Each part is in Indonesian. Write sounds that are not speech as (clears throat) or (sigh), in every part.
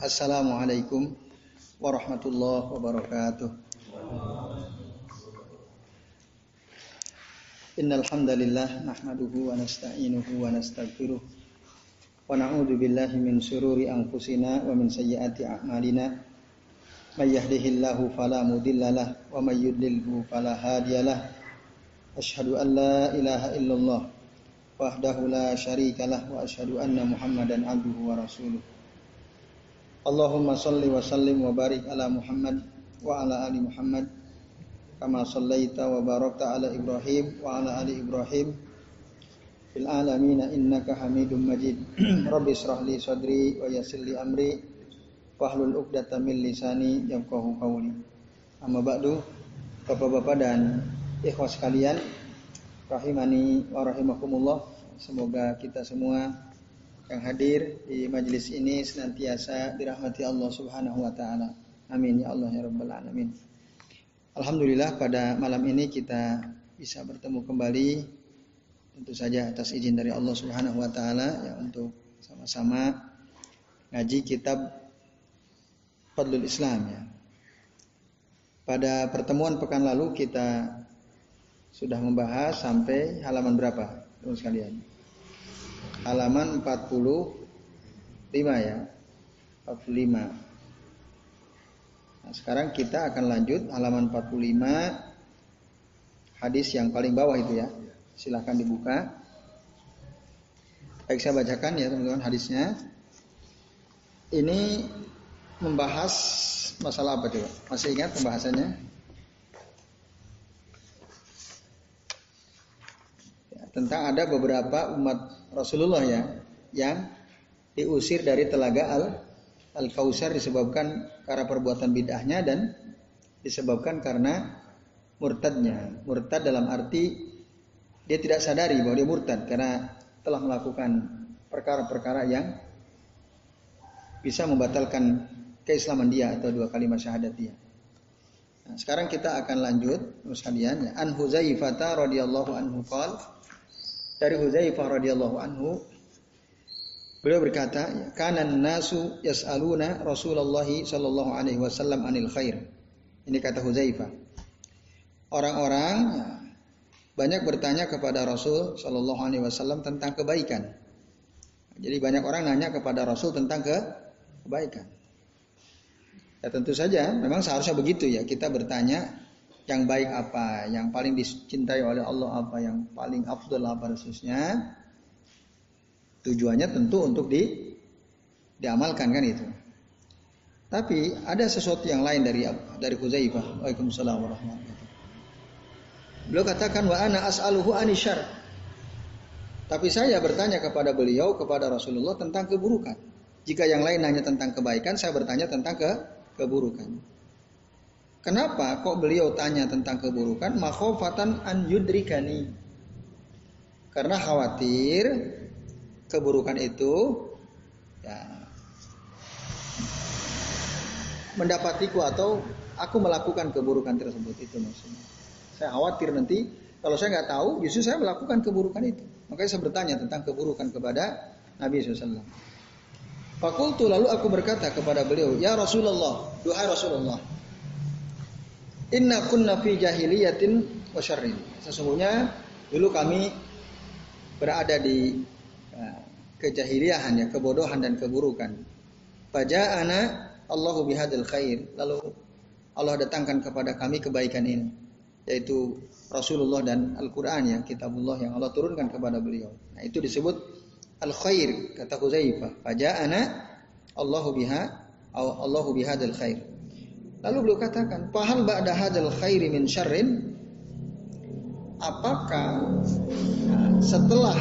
Assalamualaikum warahmatullahi wabarakatuh. Innal hamdalillah nahmaduhu wa nasta'inuhu wa nastaghfiruh wa na'udzu billahi min shururi anfusina wa min sayyiati a'malina. May yahdihillahu fala mudhillalah wa may yudlilhu fala hadiyalah asyhadu an la ilaha illallah wahdahu la syarikalah wa asyhadu anna muhammadan abduhu wa rasuluh Allahumma salli wa sallim wa barik ala Muhammad wa ala ali Muhammad kama sallaita wa barakta ala Ibrahim wa ala ali Ibrahim fil alamin innaka Hamidum Majid. (clears throat) Rabbi israh li sadri wa yassir li amri wahlul 'uqdatam min lisani yafqahu qawli. Amma ba'du, Bapak-bapak dan ikhwas sekalian, rahimani wa rahimakumullah. Semoga kita semua yang hadir di majelis ini senantiasa dirahmati Allah Subhanahu wa taala. Amin ya Allah ya rabbal alamin. Alhamdulillah pada malam ini kita bisa bertemu kembali tentu saja atas izin dari Allah Subhanahu wa taala ya untuk sama-sama ngaji kitab Fadlul Islam ya. Pada pertemuan pekan lalu kita sudah membahas sampai halaman berapa? Teman sekalian halaman 45 ya. 45. Nah, sekarang kita akan lanjut halaman 45 hadis yang paling bawah itu ya. Silahkan dibuka. Baik saya bacakan ya teman-teman hadisnya. Ini membahas masalah apa coba? Masih ingat pembahasannya? Ya, tentang ada beberapa umat Rasulullah ya yang diusir dari telaga al al kausar disebabkan karena perbuatan bid'ahnya dan disebabkan karena murtadnya murtad dalam arti dia tidak sadari bahwa dia murtad karena telah melakukan perkara-perkara yang bisa membatalkan keislaman dia atau dua kalimat syahadat dia. Nah, sekarang kita akan lanjut sekalian ya. An Huzaifah radhiyallahu anhu qala dari Hudzaifah radhiyallahu anhu beliau berkata kanan nasu yas'aluna Rasulullah sallallahu alaihi wasallam anil khair. Ini kata Hudzaifah. Orang-orang banyak bertanya kepada Rasul sallallahu alaihi wasallam tentang kebaikan. Jadi banyak orang nanya kepada Rasul tentang ke kebaikan. Ya tentu saja memang seharusnya begitu ya kita bertanya yang baik apa, yang paling dicintai oleh Allah apa, yang paling afdal apa khususnya. Tujuannya tentu untuk di diamalkan kan itu. Tapi ada sesuatu yang lain dari dari Huzaifah. Waalaikumsalam warahmatullahi Beliau katakan wa ana as'aluhu anisyar. Tapi saya bertanya kepada beliau kepada Rasulullah tentang keburukan. Jika yang lain nanya tentang kebaikan, saya bertanya tentang ke keburukan. Kenapa kok beliau tanya tentang keburukan? Makhofatan an yudrikani. Karena khawatir keburukan itu ya, mendapatiku atau aku melakukan keburukan tersebut itu maksudnya. Saya khawatir nanti kalau saya nggak tahu, justru saya melakukan keburukan itu. Makanya saya bertanya tentang keburukan kepada Nabi SAW. Fakultu lalu aku berkata kepada beliau, Ya Rasulullah, duhai Rasulullah, Inna kunna fi jahiliyatin wa. Sesungguhnya dulu kami berada di uh, kejahiliahan ya, kebodohan dan keburukan. ana Allahu bihadil khair. Lalu Allah datangkan kepada kami kebaikan ini, yaitu Rasulullah dan Al-Qur'an ya, kitabullah yang Allah turunkan kepada beliau. Nah, itu disebut al-khair kata Huzaifah. ana Allahu biha Allahu bihadil khair. Lalu beliau katakan, "Fahal ba'da hadzal khairi min syarrin?" Apakah setelah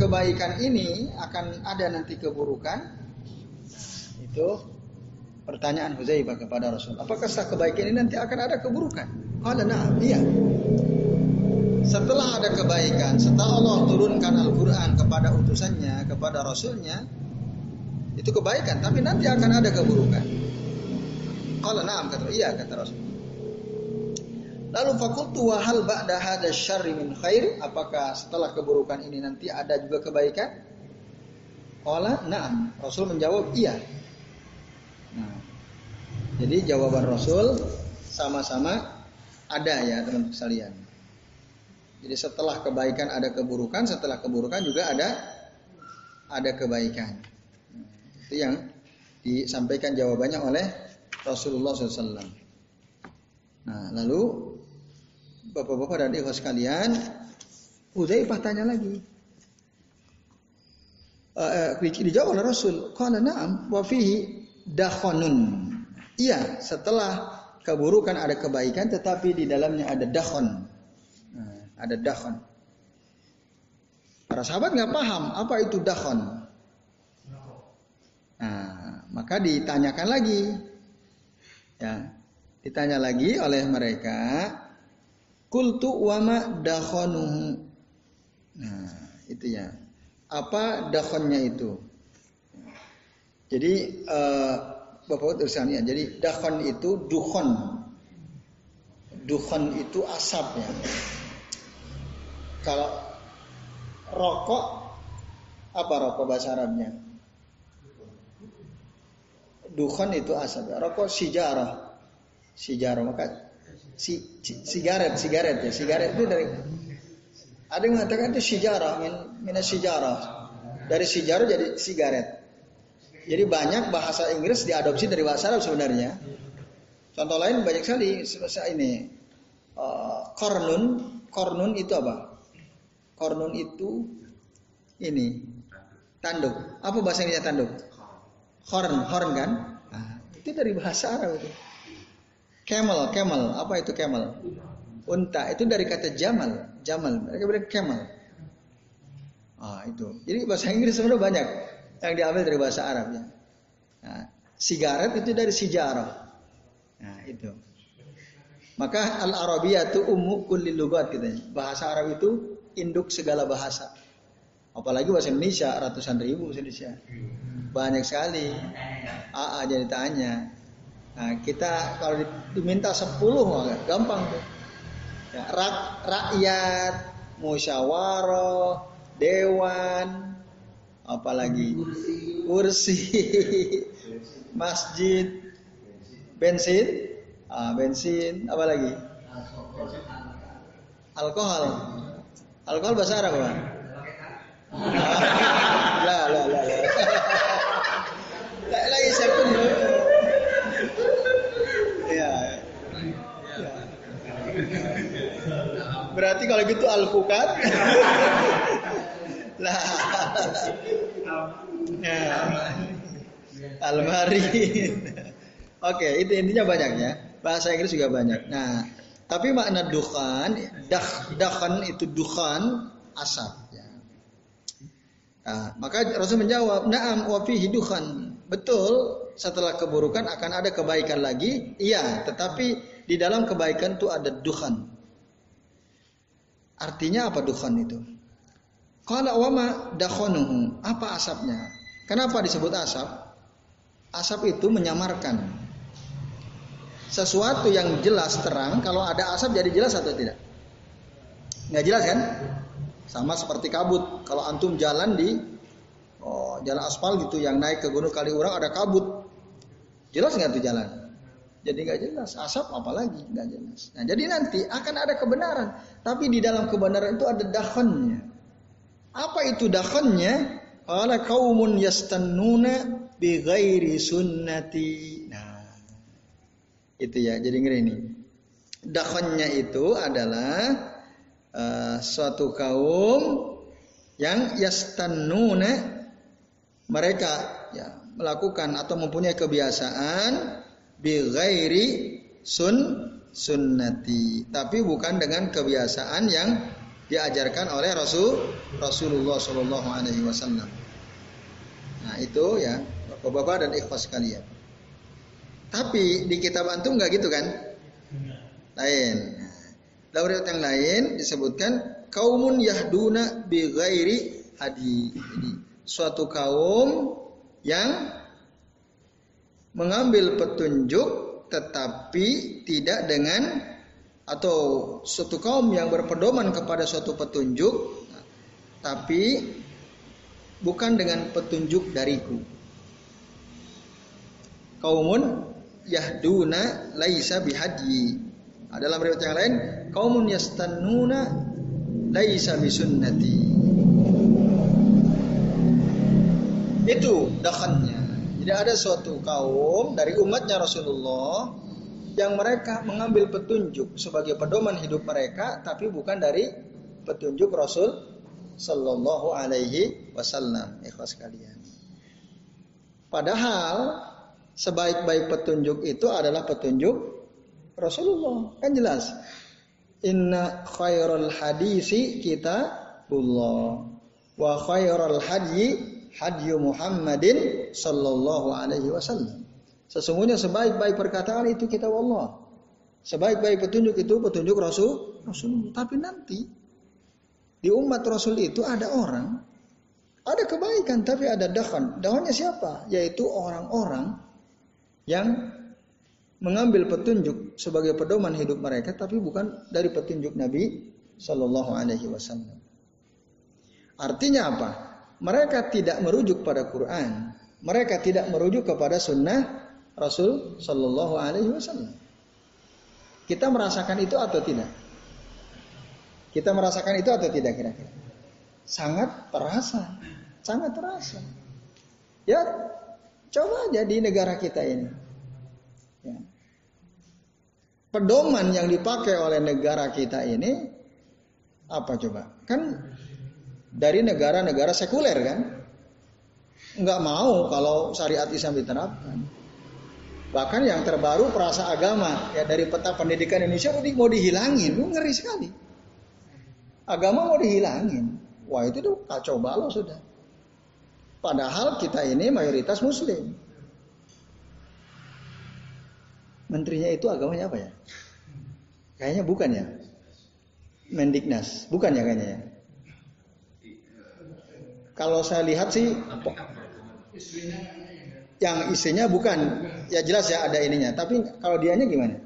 kebaikan ini akan ada nanti keburukan? Itu pertanyaan Huzaifah kepada Rasul. Apakah setelah kebaikan ini nanti akan ada keburukan? Qala na'am, iya. Setelah ada kebaikan, setelah Allah turunkan Al-Quran kepada utusannya, kepada Rasulnya, itu kebaikan, tapi nanti akan ada keburukan. Qala na'am kata iya kata Rasul. Lalu fakultu wa hal ba'da syarri min khair? Apakah setelah keburukan ini nanti ada juga kebaikan? Qala na'am. Rasul menjawab iya. Nah, jadi jawaban Rasul sama-sama ada ya teman-teman sekalian. Jadi setelah kebaikan ada keburukan, setelah keburukan juga ada ada kebaikan. Itu yang disampaikan jawabannya oleh Rasulullah SAW. Nah, lalu bapak-bapak dan ibu sekalian, Udzaifah tanya lagi. Uh, dijawab oleh Rasul, "Qala na'am wa fihi dakhonun." Iya, setelah keburukan ada kebaikan tetapi di dalamnya ada dakhon. Nah, ada dakhon. Para sahabat nggak paham apa itu dakhon. Nah, maka ditanyakan lagi. Ya, ditanya lagi oleh mereka, "Kultu wama dakhonuhu." Nah, itu ya. Apa dakhonnya itu? Jadi uh, Bapak ya. Jadi dakhon itu dukhon. Dukhon itu asap ya. Kalau rokok apa rokok bahasa Arabnya? Dukhon itu asap. Rokok sijarah. Sijarah maka si, si, sigaret, sigaret ya. Sigaret itu dari ada yang mengatakan itu sijarah, min, min sijarah. Dari sijarah jadi sigaret. Jadi banyak bahasa Inggris diadopsi dari bahasa Arab sebenarnya. Contoh lain banyak sekali seperti ini. Uh, kornun, kornun itu apa? Kornun itu ini tanduk. Apa bahasa Inggrisnya tanduk? Horn, horn kan? Nah, itu dari bahasa Arab itu. Camel, camel, apa itu camel? Unta itu dari kata jamal, jamal. Mereka bilang camel. Ah itu. Jadi bahasa Inggris sebenarnya banyak yang diambil dari bahasa Arab ya. Nah, sigaret itu dari sijarah. Nah, itu. Maka al itu ummu kulli lugat katanya. Bahasa Arab itu induk segala bahasa. Apalagi bahasa Indonesia ratusan ribu bahasa Indonesia. Banyak sekali. AA jadi tanya. Nah, kita kalau diminta 10 gampang tuh. Ya, rak, rakyat, musyawarah, dewan, apalagi kursi, (laughs) masjid, bensin, ah, bensin, apa lagi? Alkohol. Alkohol bahasa Arab apa? Lah, lah, lah, lah. Tak lagi saya pun. Ya. ya. Berarti kalau gitu alpukat. (laughs) lah. Ya. Almari. Oke, itu intinya banyak ya. Bahasa Inggris juga banyak. Nah, tapi makna dukhan, dah, dahkan itu dukhan asap. Nah, maka Rasul menjawab, Naam wa fihi dukhan. Betul, setelah keburukan akan ada kebaikan lagi. Iya, tetapi di dalam kebaikan itu ada dukhan. Artinya apa dukhan itu? Kalau wama dakhonuhu. Apa asapnya? Kenapa disebut asap? Asap itu menyamarkan. Sesuatu yang jelas terang, kalau ada asap jadi jelas atau tidak? Nggak jelas kan? Sama seperti kabut. Kalau antum jalan di oh, jalan aspal gitu yang naik ke Gunung Kaliurang ada kabut. Jelas nggak tuh jalan? Jadi nggak jelas. Asap apalagi nggak jelas. Nah jadi nanti akan ada kebenaran. Tapi di dalam kebenaran itu ada dahonnya. Apa itu dakhonnya? Qala kaumun yastannuna bi ghairi sunnati. Nah, itu ya. Jadi ngeri ini. Dakhonnya itu adalah uh, suatu kaum yang yastannuna mereka ya melakukan atau mempunyai kebiasaan bi ghairi sun sunnati tapi bukan dengan kebiasaan yang diajarkan oleh Rasul Rasulullah Shallallahu Alaihi Wasallam. Nah itu ya bapak-bapak dan ikhwas sekalian. Tapi di kitab antum nggak gitu kan? Lain. Dalam yang lain disebutkan kaumun yahduna bi ghairi hadi. Jadi suatu kaum yang mengambil petunjuk tetapi tidak dengan atau suatu kaum yang berpedoman kepada suatu petunjuk tapi bukan dengan petunjuk dariku. Kaumun yahduna laisa bihadyi. Nah, dalam riwayat yang lain, kaumun yastannuna laisa bisunnati. Itu dakhannya. Jadi ada suatu kaum dari umatnya Rasulullah yang mereka mengambil petunjuk sebagai pedoman hidup mereka tapi bukan dari petunjuk Rasul sallallahu alaihi wasallam. Ikhlas kalian. Padahal sebaik-baik petunjuk itu adalah petunjuk Rasulullah. Kan jelas. Inna khairul hadisi kitabullah wa khairul hadyi hadyu Muhammadin sallallahu alaihi wasallam. Sesungguhnya sebaik-baik perkataan itu kitab Allah. Sebaik-baik petunjuk itu petunjuk Rasul Rasulullah. Tapi nanti di umat Rasul itu ada orang ada kebaikan tapi ada dahan. Dahannya siapa? Yaitu orang-orang yang mengambil petunjuk sebagai pedoman hidup mereka tapi bukan dari petunjuk Nabi Shallallahu alaihi wasallam. Artinya apa? Mereka tidak merujuk pada Quran, mereka tidak merujuk kepada sunnah Rasul Shallallahu alaihi wasallam. Kita merasakan itu atau tidak? Kita merasakan itu atau tidak kira-kira? Sangat terasa, sangat terasa. Ya Coba aja di negara kita ini. Ya. Pedoman yang dipakai oleh negara kita ini apa coba? Kan dari negara-negara sekuler kan? Nggak mau kalau syariat Islam diterapkan. Bahkan yang terbaru perasa agama ya dari peta pendidikan Indonesia mau, di, mau dihilangin, lu ngeri sekali. Agama mau dihilangin, wah itu tuh kacau balau sudah. Padahal kita ini mayoritas muslim. Menterinya itu agamanya apa ya? Kayaknya bukan ya. Mendiknas, bukan ya kayaknya ya. Kalau saya lihat sih yang isinya bukan ya jelas ya ada ininya, tapi kalau dianya gimana?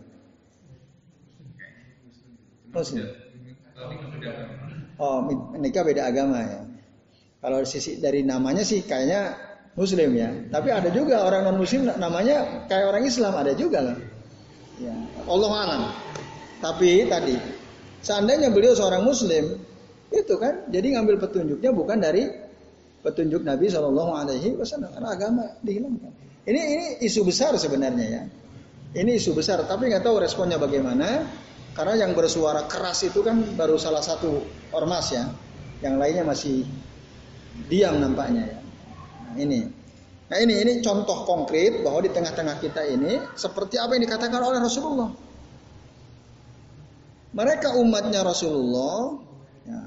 Muslim. Oh, menikah beda agama ya. Kalau sisi dari namanya sih kayaknya Muslim ya. Tapi ada juga orang non Muslim namanya kayak orang Islam ada juga lah. Ya, Allah alam. Tapi tadi seandainya beliau seorang Muslim itu kan jadi ngambil petunjuknya bukan dari petunjuk Nabi Shallallahu Alaihi Wasallam karena agama dihilangkan. Ini ini isu besar sebenarnya ya. Ini isu besar, tapi nggak tahu responnya bagaimana. Karena yang bersuara keras itu kan baru salah satu ormas ya, yang lainnya masih diam nampaknya ya. Nah, ini. Nah ini ini contoh konkret bahwa di tengah-tengah kita ini seperti apa yang dikatakan oleh Rasulullah. Mereka umatnya Rasulullah ya,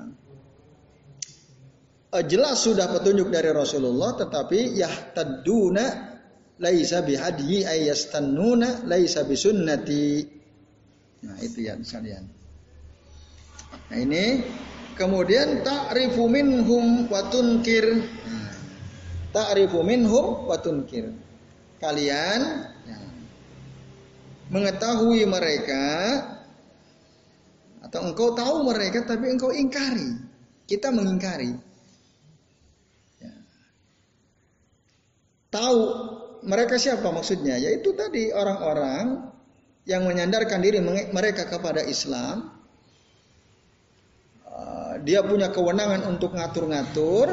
eh, jelas sudah petunjuk dari Rasulullah tetapi yahtaduna laisa bihadyi ayastannuna laisa bisunnati. Nah itu ya sekalian. Nah ini Kemudian ta'rifu minhum wa tunkir. Ta'rifu minhum wa tunkir. Kalian ya, mengetahui mereka atau engkau tahu mereka tapi engkau ingkari. Kita mengingkari. Ya. Tahu mereka siapa maksudnya? Yaitu tadi orang-orang yang menyandarkan diri mereka kepada Islam dia punya kewenangan untuk ngatur-ngatur.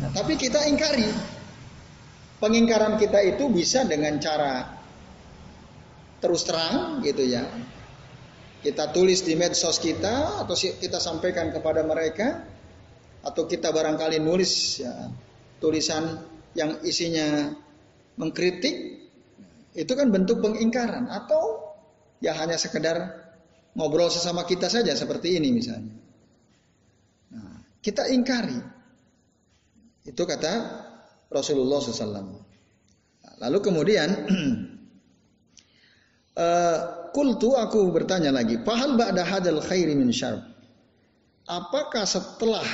Tapi kita ingkari. Pengingkaran kita itu bisa dengan cara terus terang gitu ya. Kita tulis di medsos kita atau kita sampaikan kepada mereka atau kita barangkali nulis ya, tulisan yang isinya mengkritik itu kan bentuk pengingkaran atau ya hanya sekedar ngobrol sesama kita saja seperti ini misalnya. Nah, kita ingkari. Itu kata Rasulullah SAW. Lalu kemudian (clears throat) uh, kultu aku bertanya lagi, pahal ba'da hadal khairi min syarb. Apakah setelah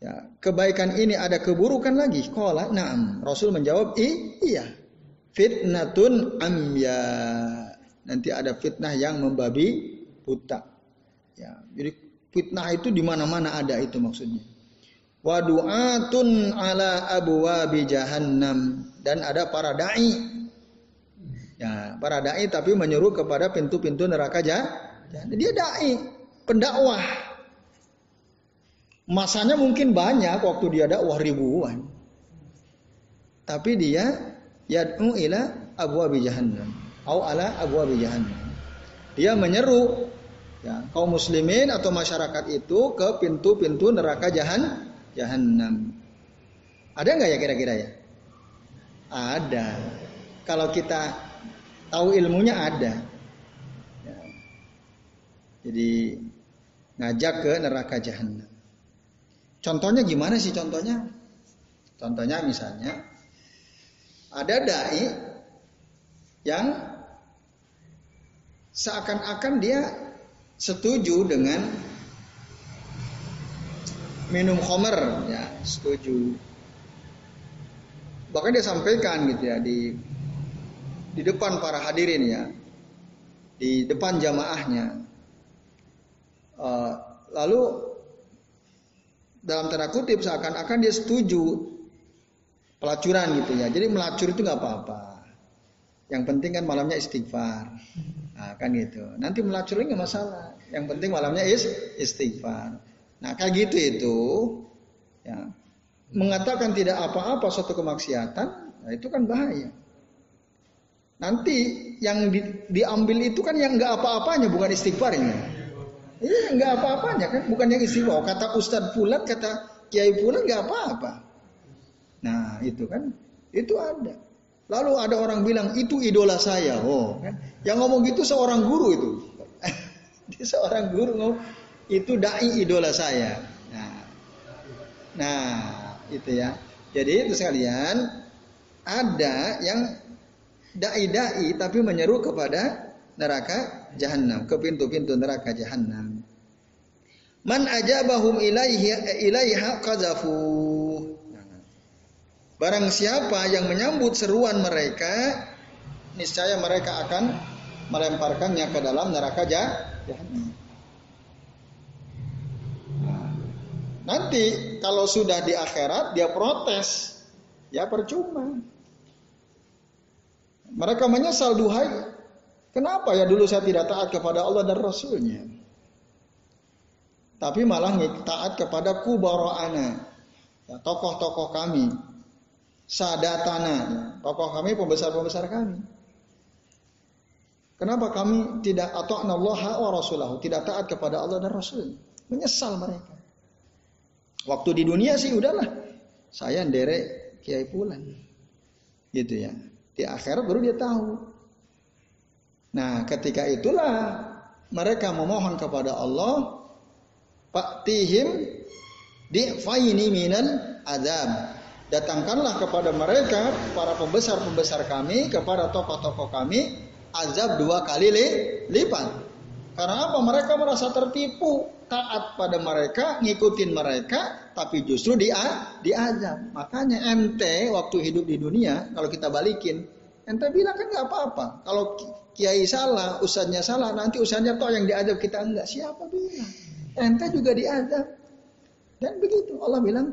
ya, kebaikan ini ada keburukan lagi? Qala na'am. Rasul menjawab, iya. Fitnatun amya nanti ada fitnah yang membabi buta. Ya, jadi fitnah itu di mana-mana ada itu maksudnya. Wa du'atun ala abwabi jahannam. Dan ada para dai. Ya para dai tapi menyuruh kepada pintu-pintu neraka jahanam dia dai pendakwah. Masanya mungkin banyak waktu dia dakwah ribuan. Tapi dia yad'u ila abwabi jahannam. Au ala abwabi jahannam. Dia menyeru ya, kaum muslimin atau masyarakat itu ke pintu-pintu neraka jahan jahanam. Ada nggak ya kira-kira ya? Ada. Kalau kita tahu ilmunya ada. Ya. Jadi ngajak ke neraka jahanam. Contohnya gimana sih contohnya? Contohnya misalnya ada dai yang seakan-akan dia setuju dengan minum homer ya setuju. Bahkan dia sampaikan gitu ya di di depan para hadirin ya di depan jamaahnya. Uh, lalu dalam tanda kutip seakan-akan dia setuju pelacuran gitu ya. Jadi melacur itu nggak apa-apa. Yang penting kan malamnya istighfar. Nah, kan gitu. Nanti melacur nggak masalah. Yang penting malamnya is istighfar Nah kayak gitu itu ya, mengatakan tidak apa-apa suatu kemaksiatan, nah itu kan bahaya. Nanti yang di, diambil itu kan yang nggak apa-apanya bukan istighfarnya. Iya nggak apa-apanya kan bukan yang istighfar. Kata Ustadz Pulat, kata Kiai Pulat nggak apa-apa. Nah itu kan itu ada. Lalu ada orang bilang itu idola saya. Oh, kan? yang ngomong gitu seorang guru itu. (laughs) Seorang guru ngomong itu dai idola saya. Nah, nah itu ya. Jadi itu sekalian ada yang dai-dai tapi menyeru kepada neraka jahanam, ke pintu-pintu neraka jahanam. Man ajabahum ilaihi ilaiha qazafu. Barang siapa yang menyambut seruan mereka, niscaya mereka akan melemparkannya ke dalam neraka jahanam. Nanti kalau sudah di akhirat dia protes, ya percuma. Mereka menyesal duhai, kenapa ya dulu saya tidak taat kepada Allah dan Rasulnya. Tapi malah taat kepada kubaro'ana, ya, tokoh-tokoh kami, sadatana, ya, tokoh kami, pembesar-pembesar kami. Kenapa kami tidak atau Allah wa Rasulahu, tidak taat kepada Allah dan Rasul? Menyesal mereka. Waktu di dunia sih udahlah. Saya nderek Kiai Pulan. Gitu ya. Di akhirat baru dia tahu. Nah, ketika itulah mereka memohon kepada Allah, Pak Tihim di faini minan azab. Datangkanlah kepada mereka para pembesar-pembesar kami, kepada tokoh-tokoh kami, azab dua kali lipat. Karena apa? Mereka merasa tertipu taat pada mereka, ngikutin mereka, tapi justru dia diazab. Makanya ente waktu hidup di dunia, kalau kita balikin, ente bilang kan nggak apa-apa. Kalau kiai salah, usahanya salah, nanti usahanya toh yang diazab kita enggak. Siapa bilang? Ente juga diazab. Dan begitu Allah bilang,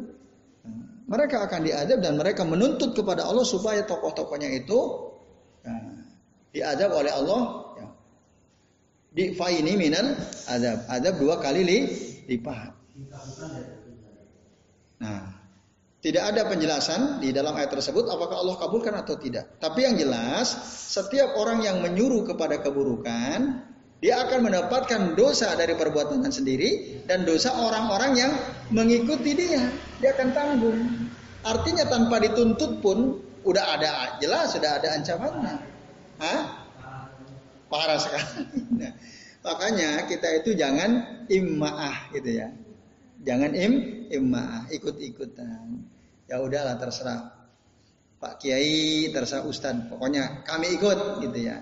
mereka akan diazab dan mereka menuntut kepada Allah supaya tokoh-tokohnya itu nah, diazab oleh Allah di faini minal adab. Adab dua kali li, lipat. Nah, tidak ada penjelasan di dalam ayat tersebut apakah Allah kabulkan atau tidak. Tapi yang jelas, setiap orang yang menyuruh kepada keburukan, dia akan mendapatkan dosa dari perbuatannya sendiri dan dosa orang-orang yang mengikuti dia. Dia akan tanggung. Artinya tanpa dituntut pun udah ada jelas sudah ada ancamannya. Hah? Parah sekali. Nah, makanya kita itu jangan immaah gitu ya. Jangan im immaah, ikut-ikutan. Ya udahlah terserah Pak Kiai, terserah Ustadz. Pokoknya kami ikut gitu ya.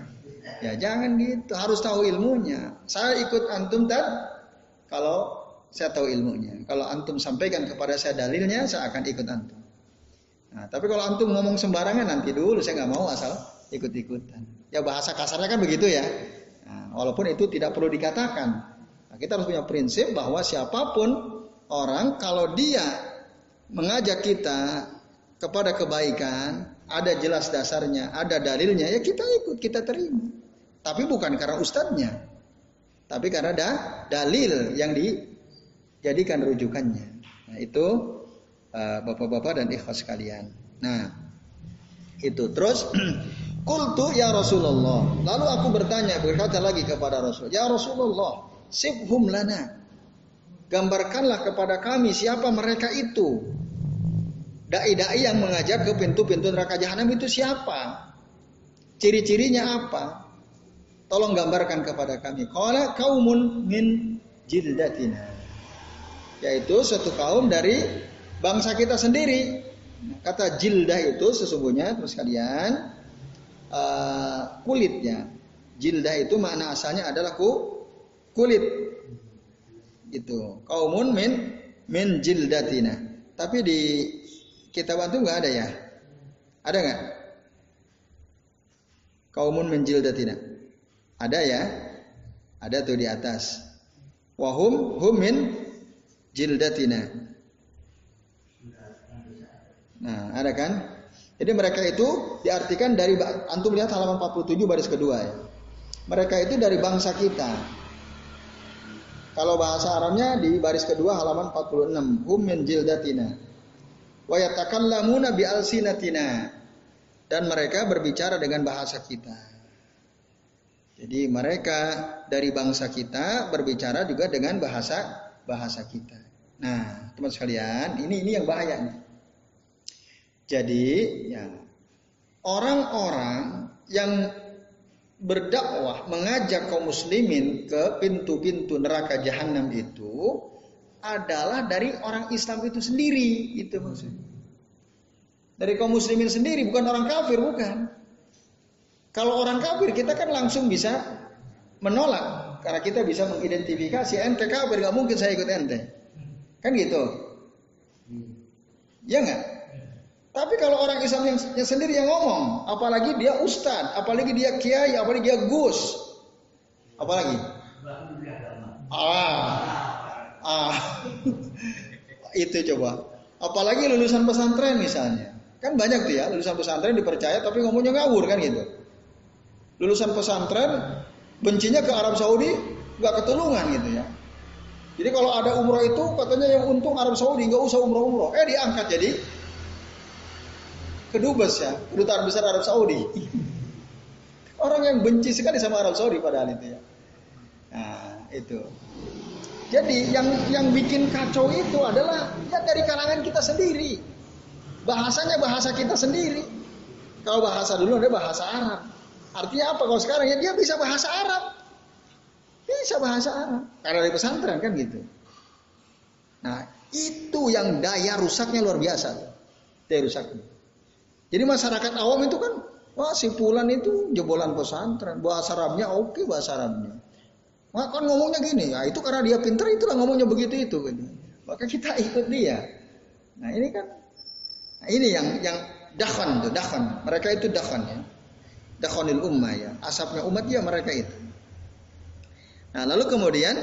Ya jangan gitu, harus tahu ilmunya. Saya ikut antum tad kalau saya tahu ilmunya. Kalau antum sampaikan kepada saya dalilnya, saya akan ikut antum. Nah, tapi kalau antum ngomong sembarangan nanti dulu saya nggak mau asal ikut-ikutan. Ya bahasa kasarnya kan begitu ya. Nah, walaupun itu tidak perlu dikatakan. Nah, kita harus punya prinsip bahwa siapa pun orang kalau dia mengajak kita kepada kebaikan, ada jelas dasarnya, ada dalilnya, ya kita ikut, kita terima. Tapi bukan karena ustadznya, tapi karena ada dalil yang dijadikan rujukannya. Nah, itu uh, bapak-bapak dan ikhwas sekalian. Nah, itu terus (clears throat) Kultu ya Rasulullah. Lalu aku bertanya berkata lagi kepada Rasul, ya Rasulullah, sibhum lana. Gambarkanlah kepada kami siapa mereka itu. Dai-dai yang mengajak ke pintu-pintu neraka jahanam itu siapa? Ciri-cirinya apa? Tolong gambarkan kepada kami. Qala kaumun min jildatina. Yaitu satu kaum dari bangsa kita sendiri. Kata jildah itu sesungguhnya terus kalian uh, kulitnya. Jildah itu makna asalnya adalah ku, kulit. Gitu. Kaumun min min jildatina. Tapi di kitab itu nggak ada ya? Ada nggak? Kaumun min jildatina. Ada ya? Ada tuh di atas. Wahum humin jildatina. Nah, ada kan? Jadi mereka itu diartikan dari antum lihat halaman 47 baris kedua ya. Mereka itu dari bangsa kita. Kalau bahasa Arabnya di baris kedua halaman 46, hum min jildatina. Wa yatakallamuna bi alsinatina. Dan mereka berbicara dengan bahasa kita. Jadi mereka dari bangsa kita berbicara juga dengan bahasa bahasa kita. Nah, teman sekalian, ini ini yang bahaya. Jadi, ya orang-orang yang berdakwah mengajak kaum muslimin ke pintu-pintu neraka jahanam itu adalah dari orang Islam itu sendiri, itu maksudnya. Dari kaum muslimin sendiri, bukan orang kafir, bukan. Kalau orang kafir kita kan langsung bisa menolak karena kita bisa mengidentifikasi ente kafir nggak mungkin saya ikut ente. Kan gitu. Ya nggak? Tapi kalau orang Islam yang, yang sendiri yang ngomong, apalagi dia ustad, apalagi dia kiai, apalagi dia gus, apalagi? Ah, ah, (laughs) itu coba. Apalagi lulusan pesantren misalnya, kan banyak tuh ya lulusan pesantren dipercaya tapi ngomongnya ngawur kan gitu lulusan pesantren bencinya ke Arab Saudi nggak ketulungan gitu ya. Jadi kalau ada umroh itu katanya yang untung Arab Saudi nggak usah umroh-umroh. Eh diangkat jadi kedubes ya, kedutaan besar Arab Saudi. Orang yang benci sekali sama Arab Saudi padahal itu ya. Nah, itu. Jadi yang yang bikin kacau itu adalah ya dari kalangan kita sendiri. Bahasanya bahasa kita sendiri. Kalau bahasa dulu ada bahasa Arab. Artinya apa kalau sekarang ya dia bisa bahasa Arab. Bisa bahasa Arab. Karena dari pesantren kan gitu. Nah, itu yang daya rusaknya luar biasa. Daya rusaknya. Jadi masyarakat awam itu kan, wah si Pulan itu jebolan pesantren. Bahasa Arabnya oke okay, bahasa Arabnya. Wah kan ngomongnya gini, ya itu karena dia pinter itulah ngomongnya begitu itu. Gitu. Maka kita (laughs) ikut dia. Nah ini kan, nah ini yang yang dakhan tuh, dakhan. Mereka itu dakhan ya dakhonil ummah ya. Asapnya umat ya mereka itu. Nah, lalu kemudian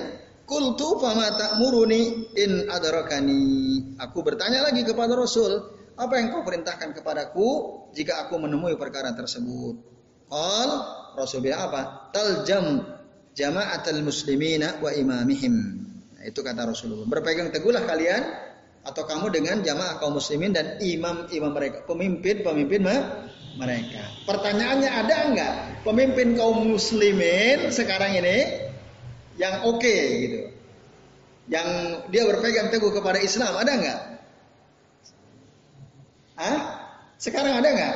kultu fama ta'muruni in adarakani. Aku bertanya lagi kepada Rasul, apa yang kau perintahkan kepadaku jika aku menemui perkara tersebut? Qal Rasul bilang apa? Taljam jama'atul muslimina wa imamihim. Nah, itu kata Rasulullah. Berpegang teguhlah kalian atau kamu dengan jamaah kaum muslimin dan imam-imam mereka, pemimpin-pemimpin mereka. Pertanyaannya ada enggak pemimpin kaum muslimin sekarang ini yang oke okay, gitu. Yang dia berpegang teguh kepada Islam ada enggak? Hah? Sekarang ada enggak?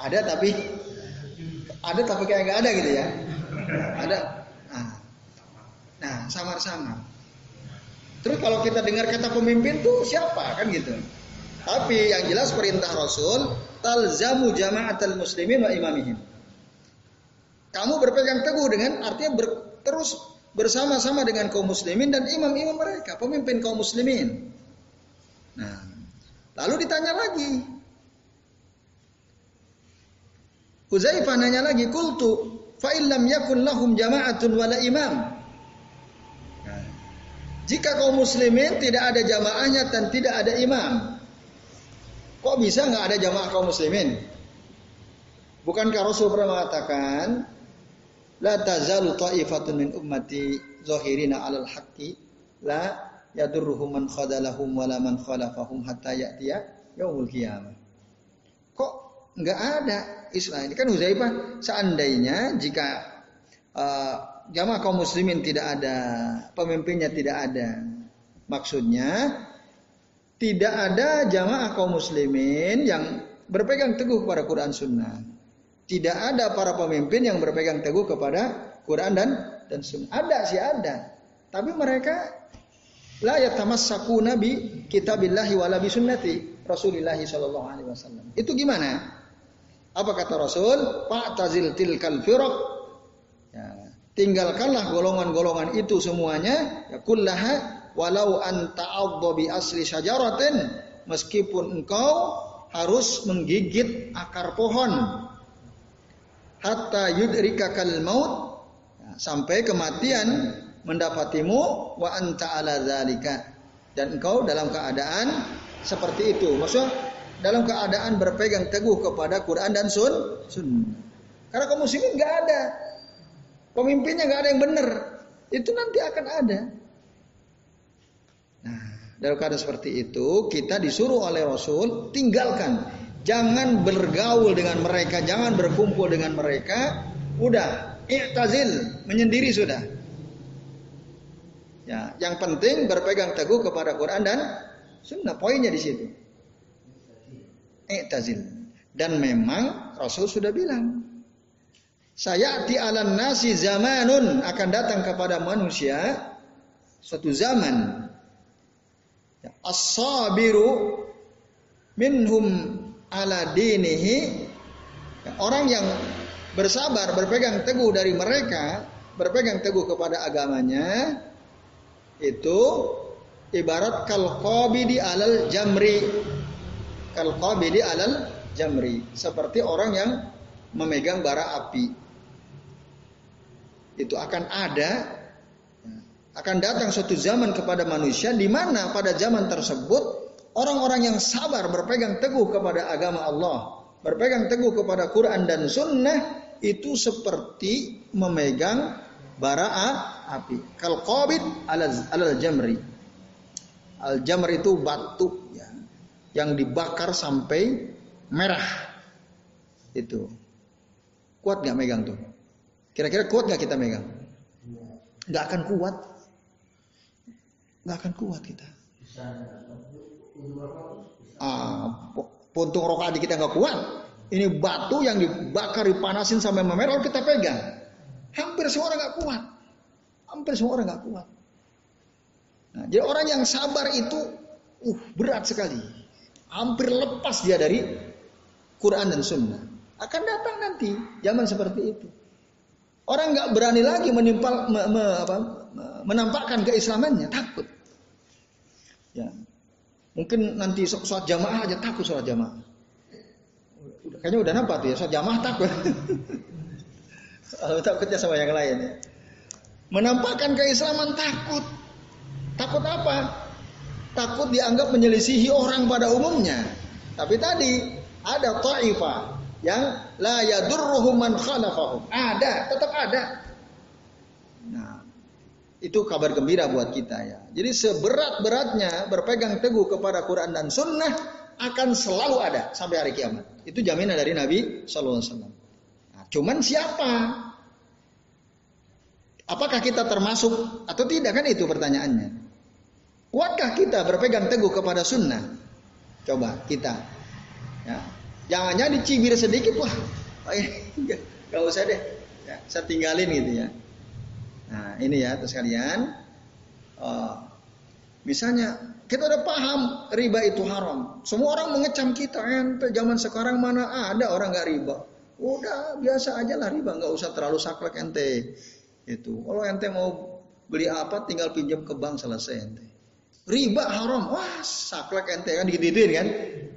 Ada tapi ada tapi kayak enggak ada gitu ya. Ada. Nah, nah samar-samar. Terus kalau kita dengar kata pemimpin tuh siapa kan gitu. Tapi yang jelas perintah Rasul talzamu jama'atul muslimin wa imamihim. Kamu berpegang teguh dengan artinya ber, terus bersama-sama dengan kaum muslimin dan imam-imam mereka, pemimpin kaum muslimin. Nah, lalu ditanya lagi. Huzaifah nanya lagi, "Qultu fa illam yakun lahum jama'atun wala imam?" Jika kaum muslimin tidak ada jamaahnya dan tidak ada imam. Kok bisa nggak ada jamaah kaum muslimin? Bukankah Rasul pernah mengatakan, La tazalu ta'ifatun min ummati zahirina alal haqqi la yadurruhum man khadalahum wala man khalafahum hatta ya'tiya yaumul qiyamah. Kok nggak ada Islam ini kan Huzaifah seandainya jika uh, jamaah kaum muslimin tidak ada, pemimpinnya tidak ada. Maksudnya tidak ada jamaah kaum muslimin yang berpegang teguh kepada Quran Sunnah. Tidak ada para pemimpin yang berpegang teguh kepada Quran dan dan Sunnah. Ada sih ada. Tapi mereka la yatamassaku nabi kitabillahi wala bi sunnati Rasulullah sallallahu alaihi wasallam. Itu gimana? Apa kata Rasul? Pak tazil tilkal firaq. Ya, tinggalkanlah golongan-golongan itu semuanya ya kullaha walau anta bi asli syajaratin meskipun engkau harus menggigit akar pohon hatta yudrikakal maut ya, sampai kematian mendapatimu wa anta ala zalika dan engkau dalam keadaan seperti itu. Maksudnya dalam keadaan berpegang teguh kepada Quran dan sun sunnah. Karena kaum muslimin nggak ada. Pemimpinnya nggak ada yang benar. Itu nanti akan ada. Nah dalam keadaan seperti itu kita disuruh oleh Rasul tinggalkan. Jangan bergaul dengan mereka, jangan berkumpul dengan mereka. Udah, i'tazil, menyendiri sudah. Ya, yang penting berpegang teguh kepada Quran dan sunnah. Poinnya di situ. I'tazil. Dan memang Rasul sudah bilang, saya di alam nasi zamanun akan datang kepada manusia suatu zaman. Ya, as-sabiru minhum ala dinihi orang yang bersabar berpegang teguh dari mereka berpegang teguh kepada agamanya itu ibarat kal qabidi alal jamri kal qabidi alal jamri seperti orang yang memegang bara api itu akan ada akan datang suatu zaman kepada manusia di mana pada zaman tersebut Orang-orang yang sabar berpegang teguh kepada agama Allah, berpegang teguh kepada Quran dan Sunnah itu seperti memegang bara api. Kal qabid alal jamri. Al jamr itu batu ya, yang dibakar sampai merah. Itu. Kuat nggak megang tuh? Kira-kira kuat nggak kita megang? Nggak akan kuat. Nggak akan kuat kita. Ah, puntung rokok aja kita nggak kuat. Ini batu yang dibakar, dipanasin sampai memerah, kita pegang. Hampir semua orang nggak kuat. Hampir semua orang nggak kuat. Nah, jadi orang yang sabar itu, uh, berat sekali. Hampir lepas dia dari Quran dan Sunnah. Akan datang nanti zaman seperti itu. Orang nggak berani lagi menimpal, me, me, apa, menampakkan keislamannya, takut. Ya, Mungkin nanti sholat jamaah aja takut sholat jamaah. Kayaknya udah nampak tuh ya, sholat jamaah takut. Kalau (laughs) takutnya sama yang lain ya. Menampakkan keislaman takut. Takut apa? Takut dianggap menyelisihi orang pada umumnya. Tapi tadi ada ta'ifah yang la yadurruhum man khalafahum. Ada, tetap ada. Nah, itu kabar gembira buat kita ya. Jadi seberat-beratnya berpegang teguh kepada Quran dan Sunnah akan selalu ada sampai hari kiamat. Itu jaminan dari Nabi Shallallahu Alaihi Wasallam. Nah, cuman siapa? Apakah kita termasuk atau tidak kan itu pertanyaannya. Kuatkah kita berpegang teguh kepada Sunnah? Coba kita. Ya. Jangan-jangan dicibir sedikit wah, gak usah deh. Ya, saya tinggalin gitu ya. Nah ini ya terus kalian. Uh, misalnya kita udah paham riba itu haram. Semua orang mengecam kita. Ente zaman sekarang mana ada orang nggak riba. Udah biasa aja lah riba. nggak usah terlalu saklek ente. Itu. Kalau ente mau beli apa tinggal pinjam ke bank selesai ente. Riba haram. Wah saklek ente kan digituin kan.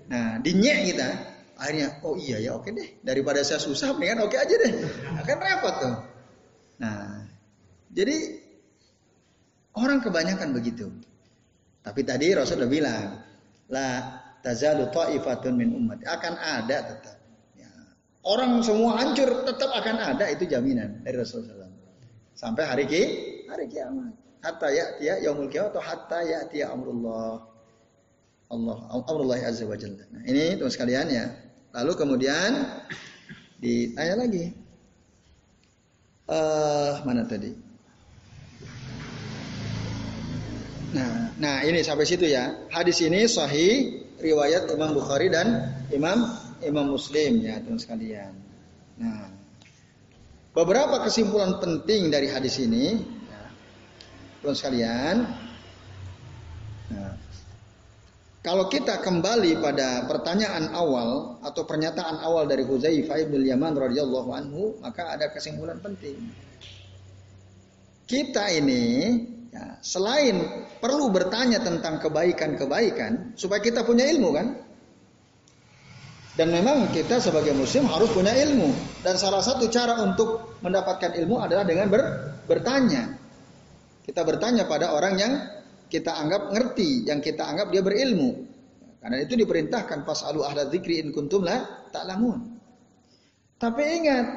Nah dinyek kita. Akhirnya oh iya ya oke deh. Daripada saya susah kan oke aja deh. Akan repot tuh. Nah jadi Orang kebanyakan begitu. Tapi tadi Rasul sudah bilang, la tazalu ta'ifatun min umat. Akan ada tetap. Ya. Orang semua hancur tetap akan ada itu jaminan dari Rasulullah Sampai hari ki hari kiamat. Hatta ya dia yaumul kiamat atau hatta ya dia amrullah. Allah amrullah azza wa jalla. Nah, ini teman sekalian ya. Lalu kemudian ditanya lagi. Uh, mana tadi? Nah, nah ini sampai situ ya. Hadis ini sahih riwayat Imam Bukhari dan Imam Imam Muslim ya teman sekalian. Nah, beberapa kesimpulan penting dari hadis ini, ya, sekalian. Nah, kalau kita kembali pada pertanyaan awal atau pernyataan awal dari Huzaifah bin Yaman radhiyallahu anhu, maka ada kesimpulan penting. Kita ini Ya, selain perlu bertanya tentang kebaikan-kebaikan supaya kita punya ilmu kan? Dan memang kita sebagai muslim harus punya ilmu. Dan salah satu cara untuk mendapatkan ilmu adalah dengan ber, bertanya. Kita bertanya pada orang yang kita anggap ngerti, yang kita anggap dia berilmu. Karena itu diperintahkan fasalu ahla dzikri in kuntum la ta'lamun. Tapi ingat,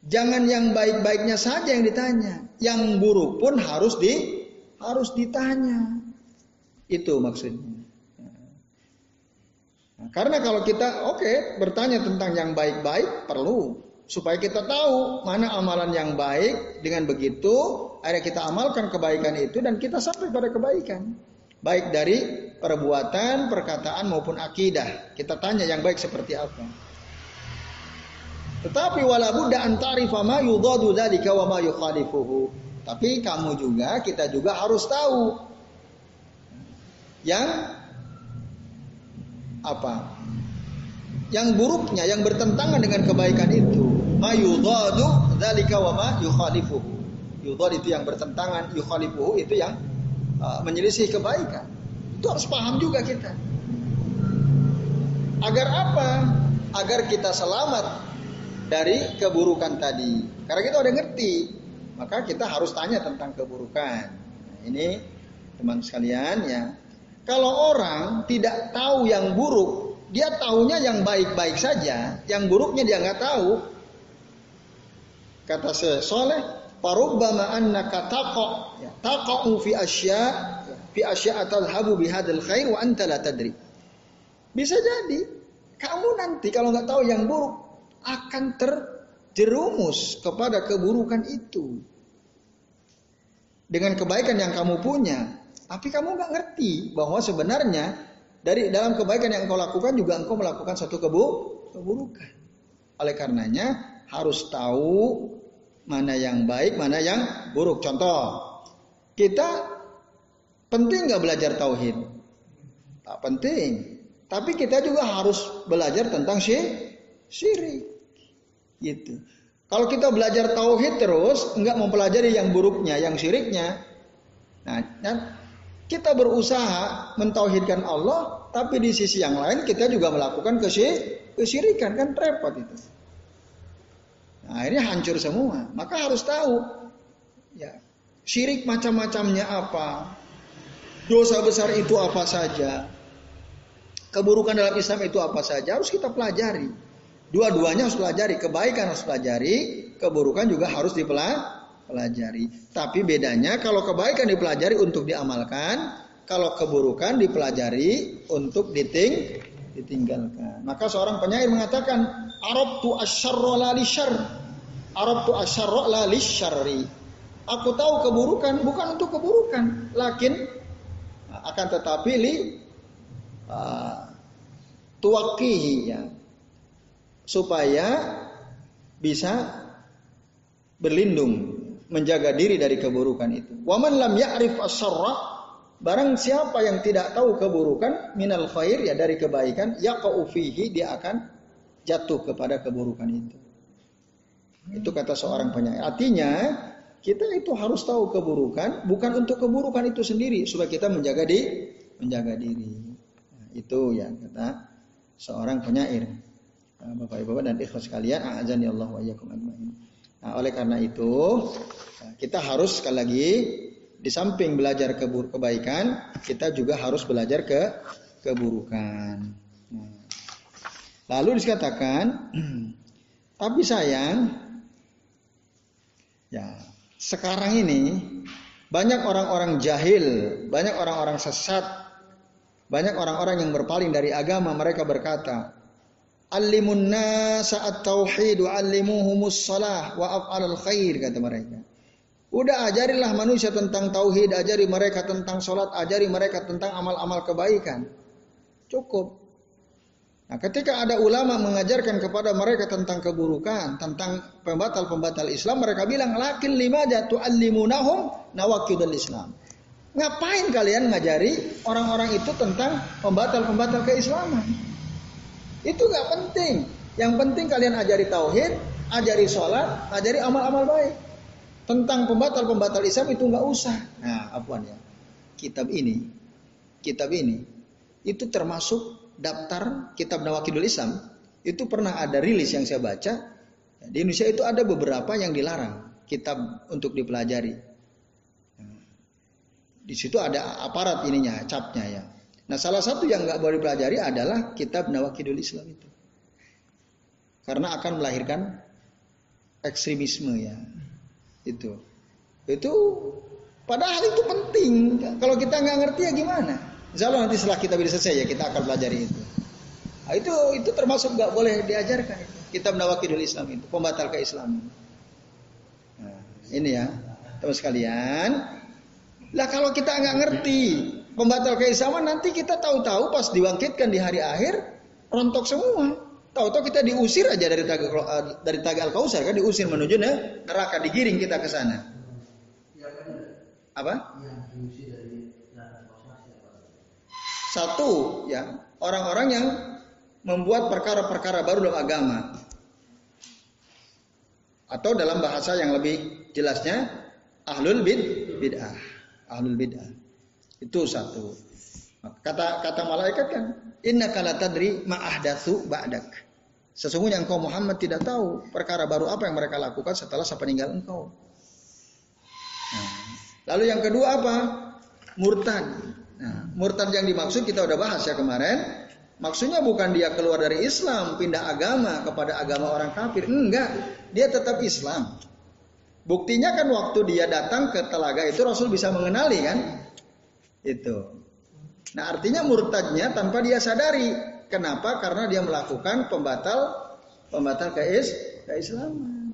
Jangan yang baik-baiknya saja yang ditanya, yang buruk pun harus di harus ditanya. Itu maksudnya. Karena kalau kita oke okay, bertanya tentang yang baik-baik perlu supaya kita tahu mana amalan yang baik dengan begitu akhirnya kita amalkan kebaikan itu dan kita sampai pada kebaikan baik dari perbuatan, perkataan maupun akidah. Kita tanya yang baik seperti apa. Tetapi wala budda an ta'rifa ma yudadu dzalika wa ma yukhalifuhu. Tapi kamu juga kita juga harus tahu yang apa? Yang buruknya, yang bertentangan dengan kebaikan itu. Ma yudadu dzalika wa ma yukhalifuhu. Yudad itu yang bertentangan, yukhalifuhu itu yang uh, menyelisih kebaikan. Itu harus paham juga kita. Agar apa? Agar kita selamat dari keburukan tadi. Karena kita udah ngerti, maka kita harus tanya tentang keburukan. Nah, ini teman sekalian ya. Kalau orang tidak tahu yang buruk, dia tahunya yang baik-baik saja, yang buruknya dia nggak tahu. Kata Soleh, parubbama annaka taqa ya, fi asya fi asya tadhhabu bihadzal khair wa anta la tadri. Bisa jadi kamu nanti kalau nggak tahu yang buruk, akan terjerumus kepada keburukan itu. Dengan kebaikan yang kamu punya, tapi kamu nggak ngerti bahwa sebenarnya dari dalam kebaikan yang engkau lakukan juga engkau melakukan satu kebu keburukan. Oleh karenanya harus tahu mana yang baik, mana yang buruk. Contoh, kita penting nggak belajar tauhid? Tak penting. Tapi kita juga harus belajar tentang syirik. Gitu. Kalau kita belajar tauhid terus, enggak mempelajari yang buruknya, yang syiriknya, nah, kan kita berusaha mentauhidkan Allah, tapi di sisi yang lain kita juga melakukan kesyirikan, kan repot itu. Nah, ini hancur semua. Maka harus tahu, ya, syirik macam-macamnya apa, dosa besar itu apa saja, keburukan dalam Islam itu apa saja, harus kita pelajari. Dua-duanya harus pelajari, kebaikan harus pelajari, keburukan juga harus dipelajari. Tapi bedanya kalau kebaikan dipelajari untuk diamalkan, kalau keburukan dipelajari untuk diting ditinggalkan. Maka seorang penyair mengatakan, Arab tu asyarra la. Arab tu asyarra la. Aku tahu keburukan bukan untuk keburukan, lakin akan tetapi li uh, ya supaya bisa berlindung menjaga diri dari keburukan itu. Waman lam ya'rif as-sarra barang siapa yang tidak tahu keburukan minal khair ya dari kebaikan yaqa'u fihi dia akan jatuh kepada keburukan itu. Itu kata seorang penyair. Artinya kita itu harus tahu keburukan bukan untuk keburukan itu sendiri supaya kita menjaga di menjaga diri. Nah, itu ya kata seorang penyair. Nah, Bapak Ibu dan ikhlas sekalian, azan Allah wa iyyakum ajmain. Nah, oleh karena itu kita harus sekali lagi di samping belajar kebaikan, kita juga harus belajar ke keburukan. Nah. Lalu dikatakan, (clears throat) tapi sayang, ya sekarang ini banyak orang-orang jahil, banyak orang-orang sesat, banyak orang-orang yang berpaling dari agama. Mereka berkata, Alimun nasa at-tauhid wa alimuhumus salah wa af'alal khair kata mereka. Udah ajarilah manusia tentang tauhid, ajari mereka tentang salat, ajari mereka tentang amal-amal kebaikan. Cukup. Nah, ketika ada ulama mengajarkan kepada mereka tentang keburukan, tentang pembatal-pembatal Islam, mereka bilang, "Lakin lima jatuh alimunahum nawakidul Islam." Ngapain kalian ngajari orang-orang itu tentang pembatal-pembatal keislaman? Itu nggak penting. Yang penting kalian ajari tauhid, ajari sholat, ajari amal-amal baik. Tentang pembatal-pembatal Islam itu nggak usah. Nah, apa ya? Kitab ini, kitab ini, itu termasuk daftar kitab Nawakidul Islam. Itu pernah ada rilis yang saya baca. Di Indonesia itu ada beberapa yang dilarang kitab untuk dipelajari. Di situ ada aparat ininya, capnya ya. Nah salah satu yang nggak boleh dipelajari adalah kitab Nawakidul Islam itu. Karena akan melahirkan ekstremisme ya. Itu. Itu padahal itu penting. Kalau kita nggak ngerti ya gimana? Insya Allah nanti setelah kita bisa selesai ya kita akan pelajari itu. Nah, itu itu termasuk nggak boleh diajarkan itu. Kitab Nawakidul Islam itu pembatal keislaman. Nah, ini ya teman sekalian. Lah kalau kita nggak ngerti pembatal keislaman nanti kita tahu-tahu pas dibangkitkan di hari akhir rontok semua. Tahu-tahu kita diusir aja dari taga dari taga al kausar kan diusir menuju neraka digiring kita ke sana. Apa? Satu ya orang-orang yang membuat perkara-perkara baru dalam agama. Atau dalam bahasa yang lebih jelasnya ahlul bid bid'ah. Ahlul bid'ah. Itu satu. Kata kata malaikat kan, Inna kala tadri ma'ahdatsu ba'dak. Sesungguhnya engkau Muhammad tidak tahu perkara baru apa yang mereka lakukan setelah sepeninggal engkau. Nah, lalu yang kedua apa? Murtad. Nah, murtad yang dimaksud kita udah bahas ya kemarin. Maksudnya bukan dia keluar dari Islam, pindah agama kepada agama orang kafir. Enggak, dia tetap Islam. Buktinya kan waktu dia datang ke telaga itu Rasul bisa mengenali kan? Itu. Nah artinya murtadnya tanpa dia sadari. Kenapa? Karena dia melakukan pembatal pembatal keis keislaman.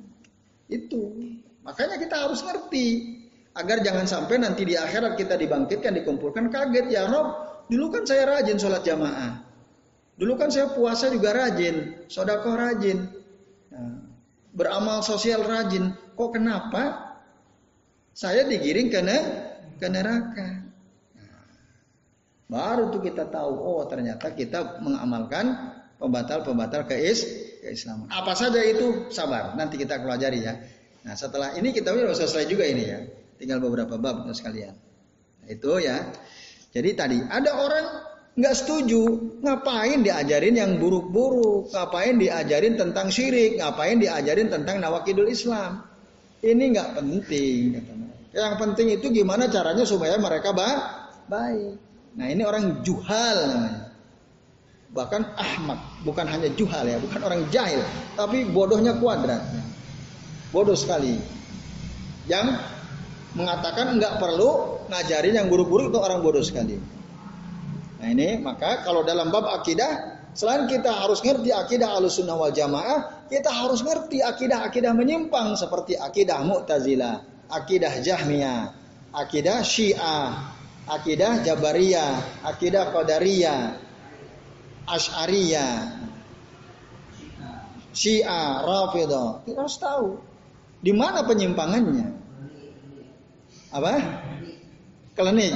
Itu. Makanya kita harus ngerti agar jangan sampai nanti di akhirat kita dibangkitkan dikumpulkan kaget ya Rob. Dulu kan saya rajin sholat jamaah. Dulu kan saya puasa juga rajin, sodakoh rajin, nah, beramal sosial rajin. Kok kenapa saya digiring ke, ke neraka? Baru tuh kita tahu, oh ternyata kita mengamalkan pembatal-pembatal keis keislaman. Apa saja itu sabar, nanti kita pelajari ya. Nah setelah ini kita sudah selesai juga ini ya, tinggal beberapa bab sekalian. Nah, itu ya. Jadi tadi ada orang nggak setuju, ngapain diajarin yang buruk-buruk, ngapain diajarin tentang syirik, ngapain diajarin tentang nawakidul Islam. Ini nggak penting. Yang penting itu gimana caranya supaya mereka baik. Nah ini orang juhal namanya. Bahkan ahmad, bukan hanya juhal ya, bukan orang jahil, tapi bodohnya kuadrat. Bodoh sekali. Yang mengatakan nggak perlu ngajarin yang buruk-buruk itu orang bodoh sekali. Nah ini maka kalau dalam bab akidah selain kita harus ngerti akidah alusunnah wal jamaah, kita harus ngerti akidah-akidah menyimpang seperti akidah mu'tazilah, akidah jahmiyah, akidah syiah, akidah Jabariyah, akidah Qadariyah, Ash'ariyah, Syiah, Rafidah. Kita harus tahu di mana penyimpangannya. Apa? Kelenik.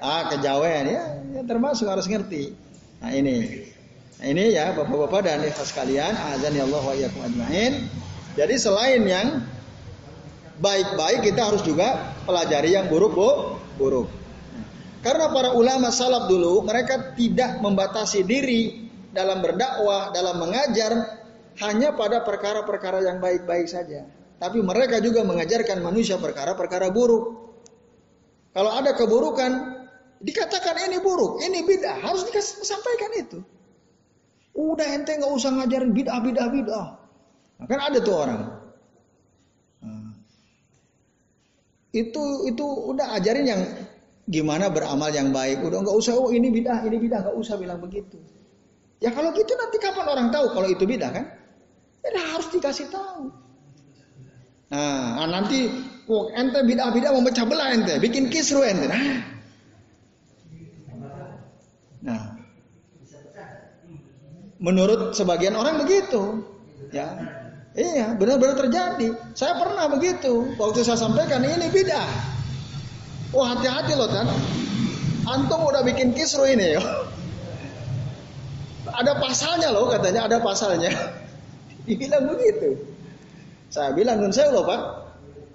Ah, kejawen ya, ya termasuk harus ngerti. Nah, ini. Nah, ini ya Bapak-bapak dan ikhlas sekalian, azan ya Allah wa iyyakum ajmain. Jadi selain yang baik-baik kita harus juga pelajari yang buruk bu, buruk. Karena para ulama salaf dulu mereka tidak membatasi diri dalam berdakwah, dalam mengajar hanya pada perkara-perkara yang baik-baik saja. Tapi mereka juga mengajarkan manusia perkara-perkara buruk. Kalau ada keburukan, dikatakan ini buruk, ini bid'ah, harus disampaikan itu. Udah ente nggak usah ngajarin bid'ah, bid'ah, bid'ah. Nah, kan ada tuh orang. Nah, itu itu udah ajarin yang gimana beramal yang baik. Udah nggak usah, oh ini bid'ah, ini bid'ah, nggak usah bilang begitu. Ya kalau gitu nanti kapan orang tahu kalau itu bid'ah kan? Ya harus dikasih tahu. Nah, nanti oh, ente bid'ah-bid'ah memecah belah ente, bikin kisru ente. Nah. nah. Menurut sebagian orang begitu. Ya. Iya, benar-benar terjadi. Saya pernah begitu. Waktu saya sampaikan ini bid'ah. Oh, hati-hati loh kan. Antum udah bikin kisru ini ya. Ada pasalnya loh katanya, ada pasalnya. (laughs) Dibilang begitu. Saya bilang saya loh Pak,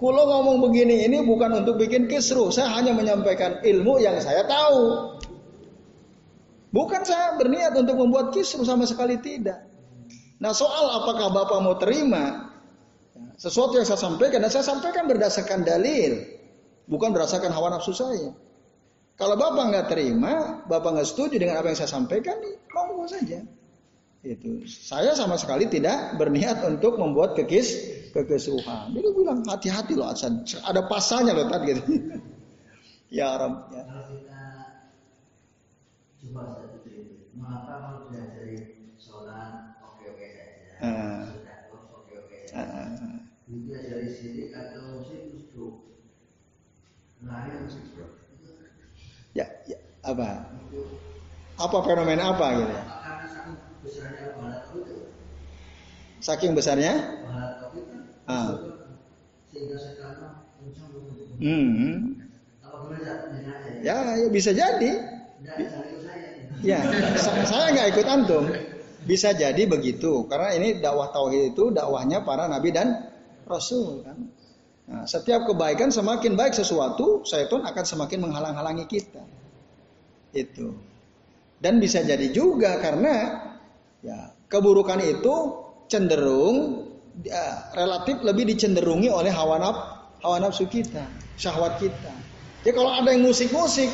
kulo ngomong begini ini bukan untuk bikin kisru, saya hanya menyampaikan ilmu yang saya tahu. Bukan saya berniat untuk membuat kisru sama sekali tidak. Nah soal apakah Bapak mau terima sesuatu yang saya sampaikan, dan saya sampaikan berdasarkan dalil, bukan berdasarkan hawa nafsu saya. Kalau Bapak nggak terima, Bapak nggak setuju dengan apa yang saya sampaikan, mau saja. Itu saya sama sekali tidak berniat untuk membuat kekis kekesuhan. Dia bilang hati-hati loh Hasan. Ada pasalnya loh tadi gitu. (laughs) ya Rob. Ya. Coba satu mengapa kalau belajar sholat oke-oke saja, uh, sudah oke-oke saja. Uh, dari sini atau musik lahir Ya, ya, apa? Apa fenomena apa gitu ya? Saking besarnya? Ah. Hmm. Ya, ya bisa jadi. Ya, saya nggak ikut antum. Bisa jadi begitu, karena ini dakwah tauhid itu dakwahnya para nabi dan rasul kan. Nah, setiap kebaikan semakin baik sesuatu, syaitan akan semakin menghalang-halangi kita. Itu. Dan bisa jadi juga karena ya keburukan itu cenderung ya, relatif lebih dicenderungi oleh hawa naf hawa nafsu kita, syahwat kita. Jadi kalau ada yang musik-musik,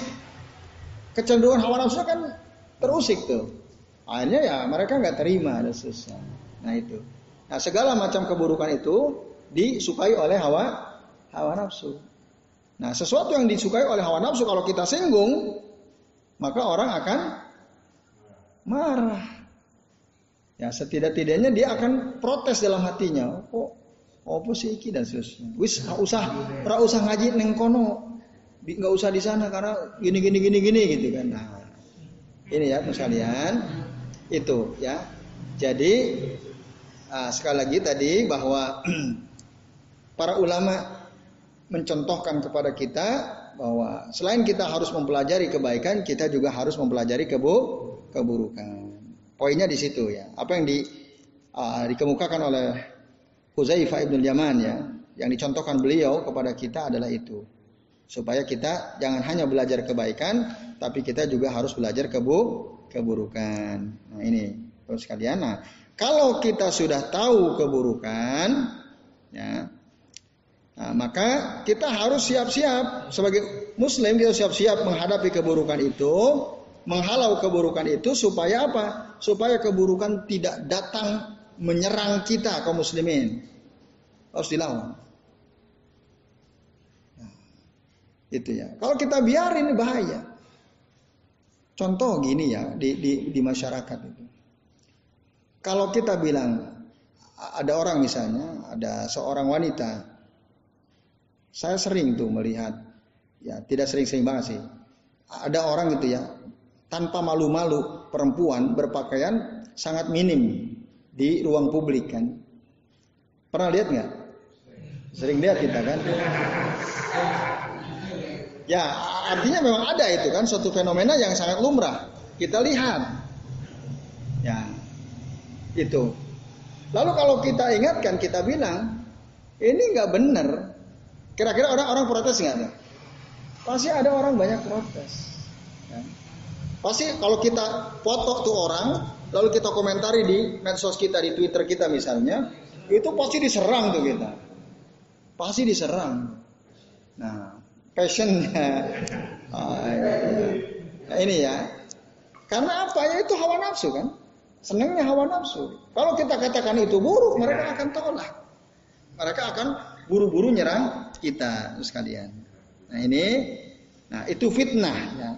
kecenderungan hawa nafsu kan terusik tuh. Akhirnya ya mereka nggak terima dan susah. Nah itu. Nah segala macam keburukan itu disukai oleh hawa hawa nafsu. Nah sesuatu yang disukai oleh hawa nafsu kalau kita singgung, maka orang akan marah. Ya setidak-tidaknya dia akan protes dalam hatinya. Oh, apa sih iki dan seterusnya. Wis nggak usah, nggak usah ngaji neng kono, nggak usah di sana karena gini gini gini gini gitu kan. Nah, ini ya sekalian itu ya. Jadi nah, sekali lagi tadi bahwa (clears throat) para ulama mencontohkan kepada kita bahwa selain kita harus mempelajari kebaikan, kita juga harus mempelajari kebu keburukan. Poinnya di situ ya. Apa yang di, uh, dikemukakan oleh Huzaifah ibn Yaman ya, yang dicontohkan beliau kepada kita adalah itu. Supaya kita jangan hanya belajar kebaikan, tapi kita juga harus belajar kebu keburukan. Nah ini terus sekalian. Nah, kalau kita sudah tahu keburukan, ya, nah, maka kita harus siap-siap sebagai Muslim kita siap-siap menghadapi keburukan itu menghalau keburukan itu supaya apa? Supaya keburukan tidak datang menyerang kita kaum muslimin. Harus dilawan. Nah, itu ya. Kalau kita biarin bahaya. Contoh gini ya di, di, di masyarakat itu. Kalau kita bilang ada orang misalnya, ada seorang wanita, saya sering tuh melihat, ya tidak sering-sering banget sih. Ada orang gitu ya, tanpa malu-malu perempuan berpakaian sangat minim di ruang publik kan. Pernah lihat nggak? Sering lihat kita kan? Ya artinya memang ada itu kan suatu fenomena yang sangat lumrah. Kita lihat. Ya itu. Lalu kalau kita ingatkan kita bilang ini nggak benar. Kira-kira orang-orang protes nggak? Pasti ada orang banyak protes. Ya. Pasti kalau kita foto tuh orang, lalu kita komentari di medsos kita, di Twitter kita misalnya, itu pasti diserang tuh kita. Pasti diserang. Nah, passionnya. Oh, (laughs) nah, ini ya. Karena apa ya itu hawa nafsu kan? Senangnya hawa nafsu. Kalau kita katakan itu buruk, mereka akan tolak. Mereka akan buru-buru nyerang kita, sekalian. Nah ini, nah itu fitnah ya,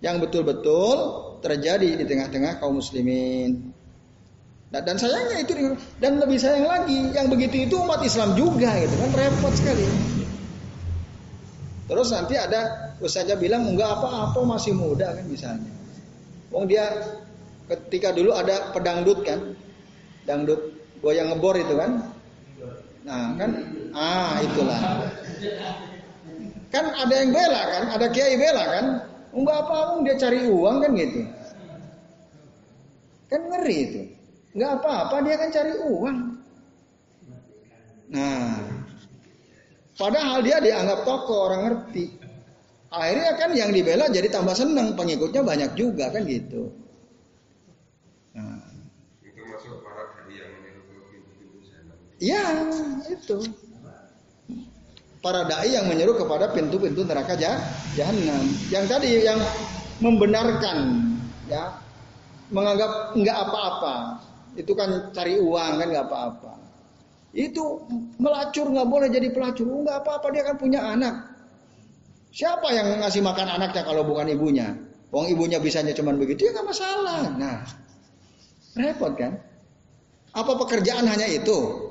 yang betul-betul terjadi di tengah-tengah kaum muslimin. Nah, dan sayangnya itu dan lebih sayang lagi yang begitu itu umat Islam juga gitu kan repot sekali. Terus nanti ada usahanya bilang enggak apa-apa masih muda kan misalnya. Wong dia ketika dulu ada pedangdut kan, dangdut goyang ngebor itu kan. Nah kan, ah itulah. Kan ada yang bela kan, ada kiai bela kan. Enggak apa-apa dia cari uang kan gitu. Kan ngeri itu. Nggak apa-apa, dia kan cari uang. Nah, padahal dia dianggap tokoh orang ngerti. Akhirnya kan yang dibela jadi tambah seneng, pengikutnya banyak juga kan gitu. Nah. Itu masuk para yang Iya, itu. Para dai yang menyeru kepada pintu-pintu neraka jahanam. Yang tadi yang membenarkan ya menganggap enggak apa-apa itu kan cari uang kan nggak apa-apa. Itu melacur nggak boleh jadi pelacur, nggak apa-apa dia kan punya anak. Siapa yang ngasih makan anaknya kalau bukan ibunya? Wong ibunya bisanya cuma begitu ya nggak masalah. Nah, repot kan? Apa pekerjaan hanya itu?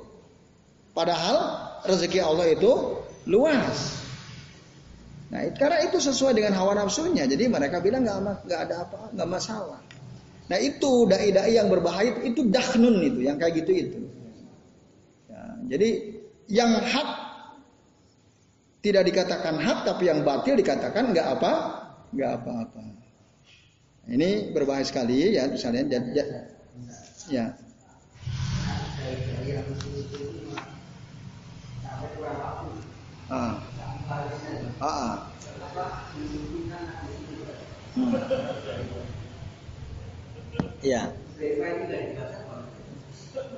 Padahal rezeki Allah itu luas. Nah, karena itu sesuai dengan hawa nafsunya, jadi mereka bilang nggak ada apa, nggak masalah. Nah itu dai-dai yang berbahaya itu dahnun itu, yang kayak gitu itu. Ya, jadi yang hak tidak dikatakan hak, tapi yang batil dikatakan nggak apa, nggak apa-apa. Ini berbahaya sekali ya, misalnya. Ya. ya. Ah. Ah. ah. Hmm. Iya.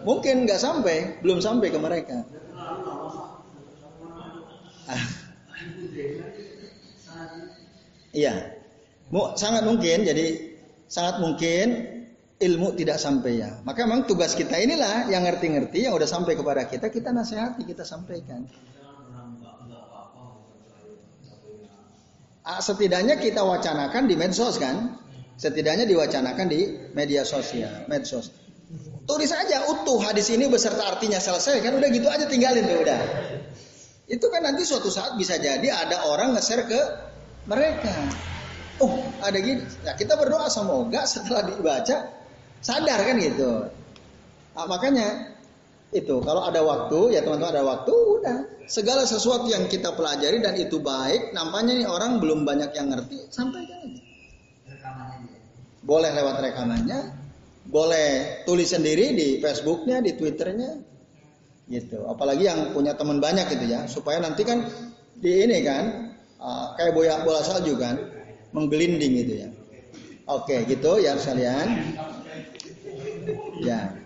Mungkin nggak sampai, belum sampai ke mereka. Ah. Iya. Sangat mungkin, jadi sangat mungkin ilmu tidak sampai ya. Maka memang tugas kita inilah yang ngerti-ngerti, yang udah sampai kepada kita, kita nasihati, kita sampaikan. Setidaknya kita wacanakan di medsos kan. Setidaknya diwacanakan di media sosial, medsos. Tulis aja utuh hadis ini beserta artinya selesai kan udah gitu aja tinggalin tuh udah. Itu kan nanti suatu saat bisa jadi ada orang nge-share ke mereka. Oh, ada gini. Ya kita berdoa semoga setelah dibaca sadar kan gitu. Nah, makanya itu kalau ada waktu ya teman-teman ada waktu udah segala sesuatu yang kita pelajari dan itu baik nampaknya nih orang belum banyak yang ngerti sampaikan aja. Boleh lewat rekamannya, boleh tulis sendiri di Facebooknya, di Twitternya, gitu. Apalagi yang punya teman banyak gitu ya, supaya nanti kan di ini kan uh, kayak bola bola salju kan, menggelinding gitu ya. Oke, gitu ya sekalian. Ya.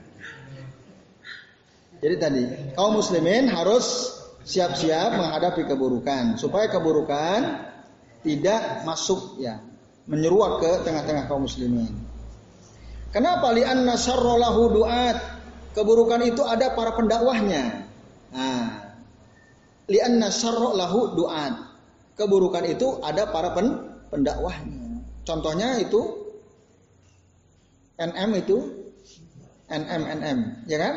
Jadi tadi kaum muslimin harus siap-siap menghadapi keburukan supaya keburukan tidak masuk ya menyeruak ke tengah-tengah kaum muslimin. Kenapa li'anna syarrolahu du'at? Keburukan itu ada para pendakwahnya. Nah, li'anna syarrolahu du'at. Keburukan itu ada para pen pendakwahnya. Contohnya itu NM itu NM NM, ya kan?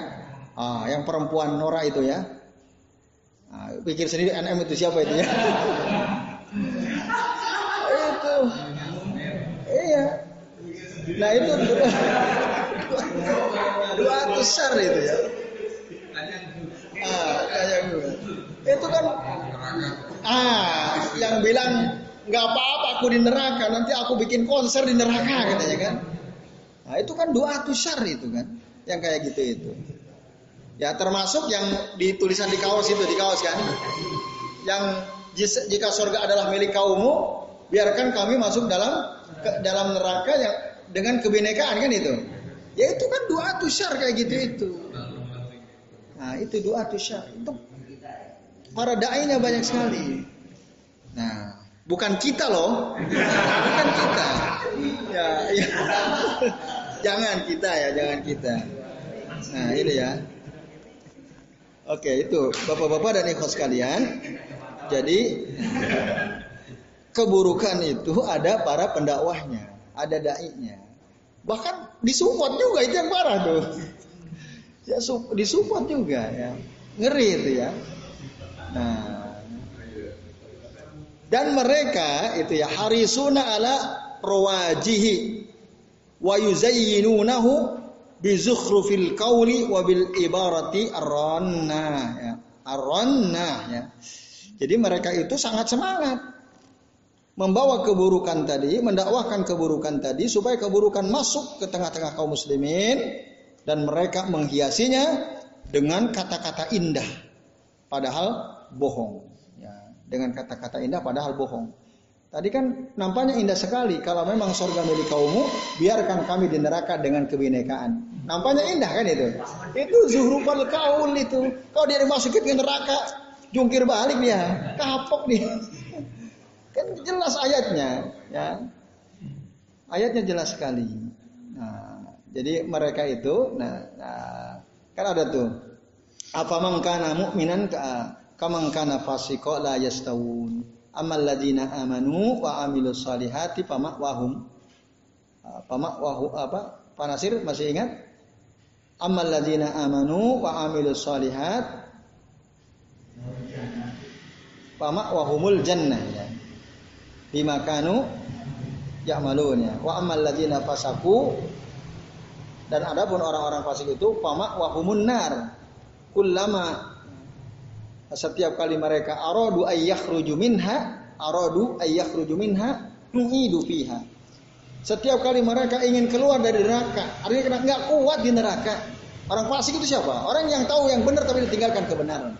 Ah, yang perempuan Nora itu ya. Ah, pikir sendiri NM itu siapa itu ya? (laughs) itu Iya. Nah itu dua, besar itu ya. Ah, gue. Itu kan ah yang bilang nggak apa-apa aku di neraka nanti aku bikin konser di neraka katanya kan. Nah itu kan dua besar itu kan yang kayak gitu itu. Ya termasuk yang ditulisan di kaos itu di kaos kan. Yang jika surga adalah milik kaummu, biarkan kami masuk dalam ke dalam neraka yang dengan kebinekaan kan itu. Ya itu kan doa tusyar kayak gitu itu. Nah itu doa tusyar. Itu para dai banyak sekali. Nah, bukan kita loh, bukan kita. Ya, ya. (laughs) jangan kita ya, jangan kita. Nah, ini ya. Oke, itu Bapak-bapak dan ikhwas sekalian. Jadi keburukan itu ada para pendakwahnya, ada dai-nya. Bahkan disupport juga itu yang parah tuh. Ya disupport juga ya. Ngeri itu ya. Nah, dan mereka itu ya harisuna ala rawajihi wa yuzayyinunahu bi zukhrufil qawli wa bil ibarati arranna ya. Arranna ya. Jadi mereka itu sangat semangat membawa keburukan tadi, mendakwahkan keburukan tadi supaya keburukan masuk ke tengah-tengah kaum muslimin dan mereka menghiasinya dengan kata-kata indah padahal bohong dengan kata-kata indah padahal bohong. Tadi kan nampaknya indah sekali kalau memang surga milik kaummu, biarkan kami di neraka dengan kebinekaan. Nampaknya indah kan itu? Itu zuhrufal kaul itu. Kalau dia dimasukin ke neraka, jungkir balik dia, kapok dia. Kan jelas ayatnya, ya. Ayatnya jelas sekali. Nah, jadi mereka itu, nah, nah kan ada tuh. Apa mangkana mu'minan Kamang kana fasiko la yastawun. Amal ladina amanu wa amilus salihati pamak wahum. Ah, pamak wahu apa? Panasir masih ingat? Amal ladina amanu wa amilus salihat pamak wahumul jannah ya. Bima kanu ya'malun ya. Wa amal ladina fasaku dan adapun orang-orang fasik itu pamak wahumun nar. Kullama setiap kali mereka aradu ayyakhruju minha, aradu ayyakhruju minha, nu'idu fiha. Setiap kali mereka ingin keluar dari neraka, artinya nggak kuat di neraka. Orang fasik itu siapa? Orang yang tahu yang benar tapi ditinggalkan kebenaran.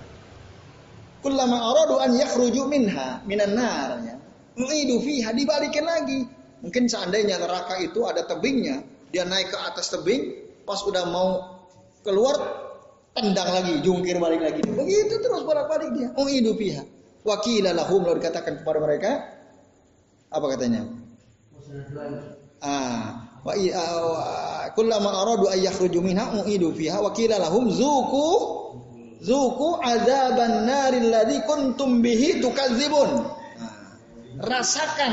Kullama aradu an yakhruju minha minan nar ya. Fiha dibalikin lagi. Mungkin seandainya neraka itu ada tebingnya, dia naik ke atas tebing, pas udah mau keluar tendang lagi, jungkir balik lagi. Begitu terus bolak-balik dia. Uidu fiha. Wakila lahum lalu dikatakan kepada mereka apa katanya? Ah, wa kullama aradu ay yakhruju minha uidu fiha wa qila lahum zuqu zuqu azaban naril ladzi kuntum bihi tukadzibun. Nah, rasakan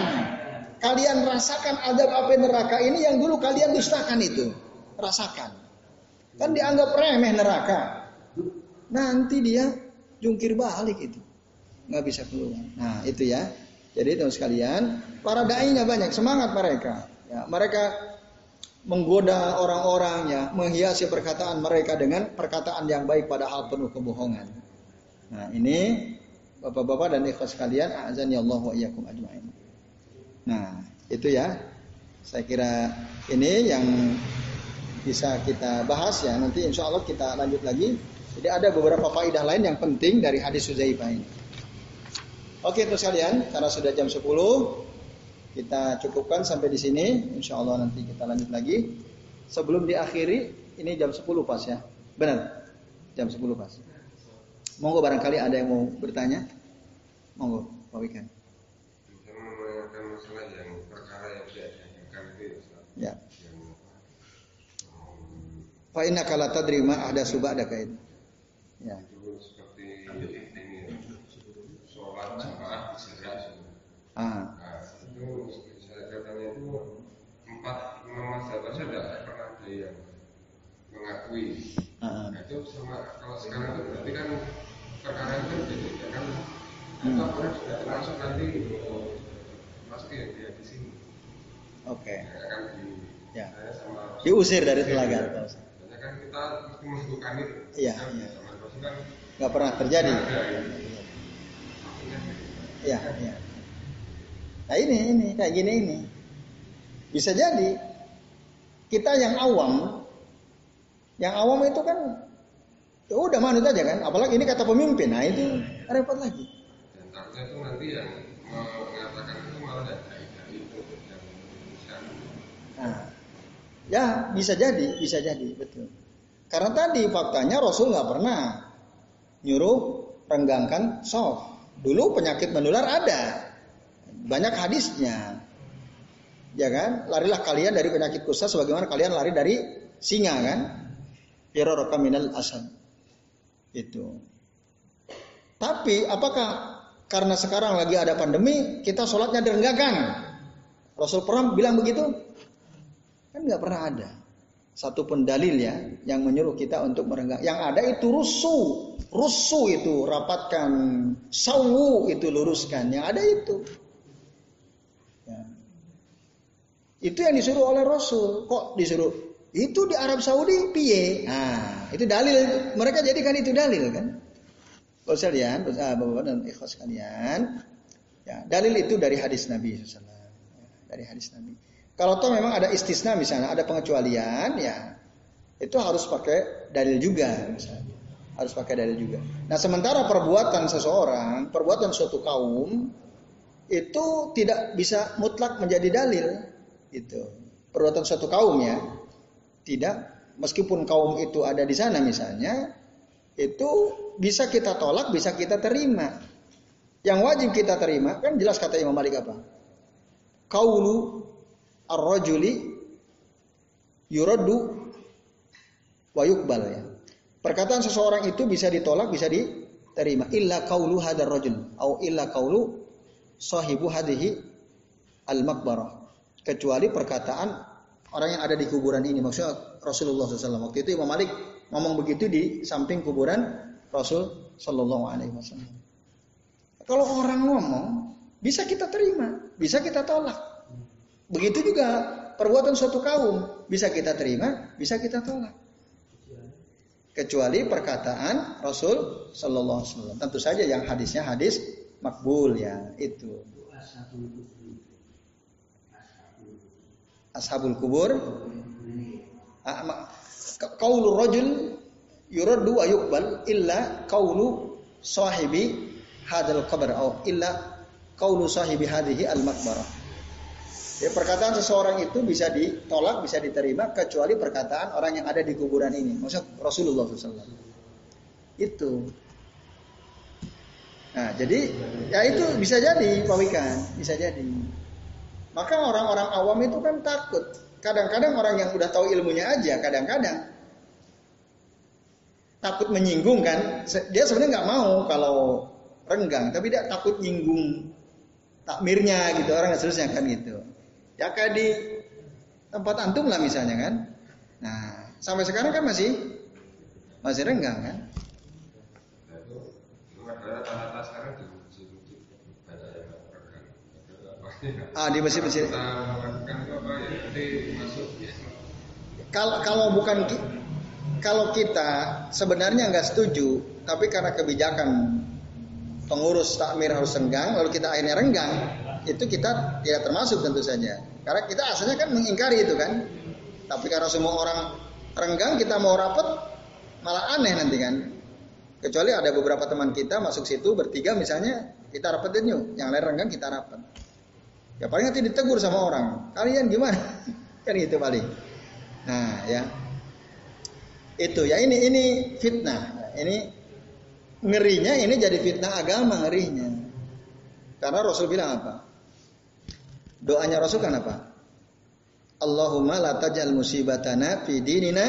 kalian rasakan adab api neraka ini yang dulu kalian dustakan itu. Rasakan. Kan dianggap remeh neraka. Nanti dia jungkir balik itu. Nggak bisa keluar. Nah itu ya. Jadi teman sekalian, para dai-nya banyak, semangat mereka. Ya, mereka menggoda orang-orang ya, menghiasi perkataan mereka dengan perkataan yang baik padahal penuh kebohongan. Nah, ini Bapak-bapak dan ikhwas sekalian, azan ya Allah wa iyyakum ajmain. Nah, itu ya. Saya kira ini yang bisa kita bahas ya. Nanti insya Allah kita lanjut lagi. Jadi ada beberapa faidah lain yang penting dari hadis Huzaifah ini. Oke terus kalian, karena sudah jam 10 kita cukupkan sampai di sini. Insya Allah nanti kita lanjut lagi. Sebelum diakhiri, ini jam 10 pas ya. Benar? Jam 10 pas. Monggo barangkali ada yang mau bertanya. Monggo, Pak Wikan. Ya. Fa inna kala tadri ma ada subak ada kain. Ya. Seperti ini sholat Ah. Nah, itu saya katanya itu empat nama sahabat saya pernah ada yang mengakui. Ah. Nah, itu sama kalau sekarang itu berarti kan perkara itu ya kan hmm. orang sudah termasuk nanti masuk ya dia di sini. Oke. Okay. Ya, kan di, ya. Diusir dari telaga kan kita mesti itu. Iya. iya. Kan Gak pernah terjadi. Iya, iya. Nah ini, ini kayak gini ini. Bisa jadi kita yang awam, yang awam itu kan ya udah manut aja kan. Apalagi ini kata pemimpin, nah itu repot lagi. Dan itu nanti yang mengatakan itu malah dari itu yang Nah, Ya bisa jadi, bisa jadi, betul. Karena tadi faktanya Rasul nggak pernah nyuruh renggangkan soft. Dulu penyakit menular ada, banyak hadisnya. Ya kan? Larilah kalian dari penyakit kusta sebagaimana kalian lari dari singa kan? Firaraka minal asad. Itu. Tapi apakah karena sekarang lagi ada pandemi kita sholatnya direnggakan? Rasul pernah bilang begitu? Kan nggak pernah ada satupun dalil ya yang menyuruh kita untuk merenggak. Yang ada itu rusuh, rusuh itu rapatkan, sawu itu luruskan. Yang ada itu. Ya. Itu yang disuruh oleh Rasul. Kok disuruh? Itu di Arab Saudi piye? Nah, itu dalil. Mereka jadikan itu dalil kan? Kalau sekalian, bapak dan ikhlas kalian, ya, dalil itu dari hadis Nabi SAW. Dari hadis Nabi. Kalau toh memang ada istisna misalnya, ada pengecualian, ya itu harus pakai dalil juga misalnya. Harus pakai dalil juga. Nah sementara perbuatan seseorang, perbuatan suatu kaum itu tidak bisa mutlak menjadi dalil. Itu perbuatan suatu kaum ya, tidak meskipun kaum itu ada di sana misalnya, itu bisa kita tolak, bisa kita terima. Yang wajib kita terima kan jelas kata Imam Malik apa? Kaulu ar-rajuli yuraddu wa yukbal ya. Perkataan seseorang itu bisa ditolak, bisa diterima. Illa qaulu hadar rajul atau illa qaulu sahibu hadhihi al-maqbarah. Kecuali perkataan orang yang ada di kuburan ini. Maksudnya Rasulullah SAW. Waktu itu Imam Malik ngomong begitu di samping kuburan Rasul Sallallahu Alaihi Wasallam. Kalau orang ngomong, bisa kita terima, bisa kita tolak. Begitu juga perbuatan suatu kaum bisa kita terima, bisa kita tolak. Kecuali perkataan Rasul Sallallahu Alaihi Wasallam. Tentu saja yang hadisnya hadis makbul ya itu. Ashabul kubur. Kaulu rojul yuraddu wa illa kaulu sahibi hadal qabr atau illa kaulu sahibi hadhihi al makbarah. Ya, perkataan seseorang itu bisa ditolak, bisa diterima kecuali perkataan orang yang ada di kuburan ini. Maksud Rasulullah SAW. Itu. Nah, jadi ya itu bisa jadi Pak Wikan, bisa jadi. Maka orang-orang awam itu kan takut. Kadang-kadang orang yang udah tahu ilmunya aja, kadang-kadang takut menyinggung kan. Dia sebenarnya nggak mau kalau renggang, tapi dia takut nyinggung takmirnya gitu orang seterusnya kan gitu. Ya kayak di tempat antum lah misalnya kan. Nah, sampai sekarang kan masih masih renggang kan. Ah di masjid-masjid. Kalau kalau bukan kalau kita sebenarnya nggak setuju, tapi karena kebijakan pengurus takmir harus renggang, lalu kita akhirnya renggang, itu kita tidak termasuk tentu saja. Karena kita asalnya kan mengingkari itu kan. Tapi karena semua orang renggang kita mau rapat malah aneh nanti kan. Kecuali ada beberapa teman kita masuk situ bertiga misalnya kita rapetin yuk, yang lain renggang kita rapat. Ya paling nanti ditegur sama orang. Kalian gimana? (laughs) kan gitu paling. Nah ya itu ya ini ini fitnah. Ini ngerinya ini jadi fitnah agama ngerinya. Karena Rasul bilang apa? Doanya Rasul kan apa? Allahumma la taj'al musibatana fi dinina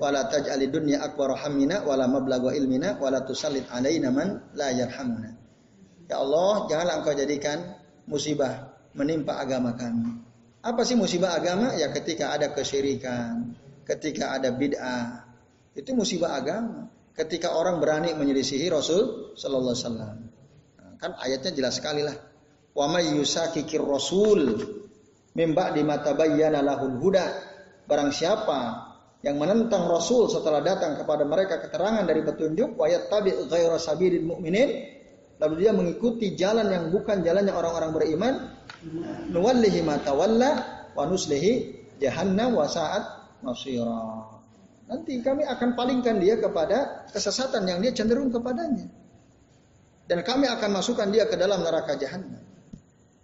wa la taj'al dunya akbar hammina wa la mablagha ilmina wa la tusallit alaina man la yarhamuna. Ya Allah, janganlah engkau jadikan musibah menimpa agama kami. Apa sih musibah agama? Ya ketika ada kesyirikan, ketika ada bid'ah. Itu musibah agama. Ketika orang berani menyelisihi Rasul sallallahu alaihi wasallam. Kan ayatnya jelas sekali lah Wa may yusakikir rasul mimba di mata bayyana lahul huda. Barang siapa yang menentang Rasul setelah datang kepada mereka keterangan dari petunjuk wa yattabi ghaira sabilil mu'minin lalu dia mengikuti jalan yang bukan jalannya orang-orang beriman nuwallihi ma tawalla wa nuslihi jahannam wa sa'at masira. Nanti kami akan palingkan dia kepada kesesatan yang dia cenderung kepadanya. Dan kami akan masukkan dia ke dalam neraka jahanam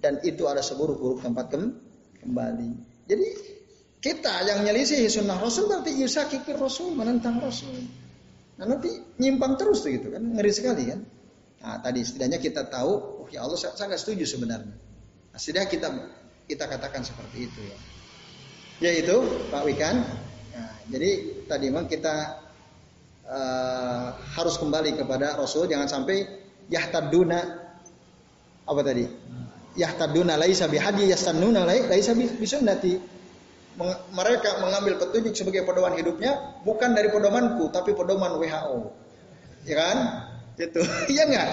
dan itu ada seburuk-buruk tempat kembali. Jadi kita yang nyelisih sunnah Rasul berarti yusakikir Rasul menentang Rasul. Nah nanti nyimpang terus tuh gitu kan ngeri sekali kan. Nah tadi setidaknya kita tahu, oh ya Allah saya, saya setuju sebenarnya. Nah, kita kita katakan seperti itu ya. Yaitu Pak Wikan. Nah, jadi tadi memang kita uh, harus kembali kepada Rasul jangan sampai yahtaduna apa tadi? Yahtaduna laisa bihadi yastannuna laisa bisunnati. Mereka mengambil petunjuk sebagai pedoman hidupnya bukan dari pedomanku tapi pedoman WHO. Ya kan? Itu. (laughs) Iya enggak?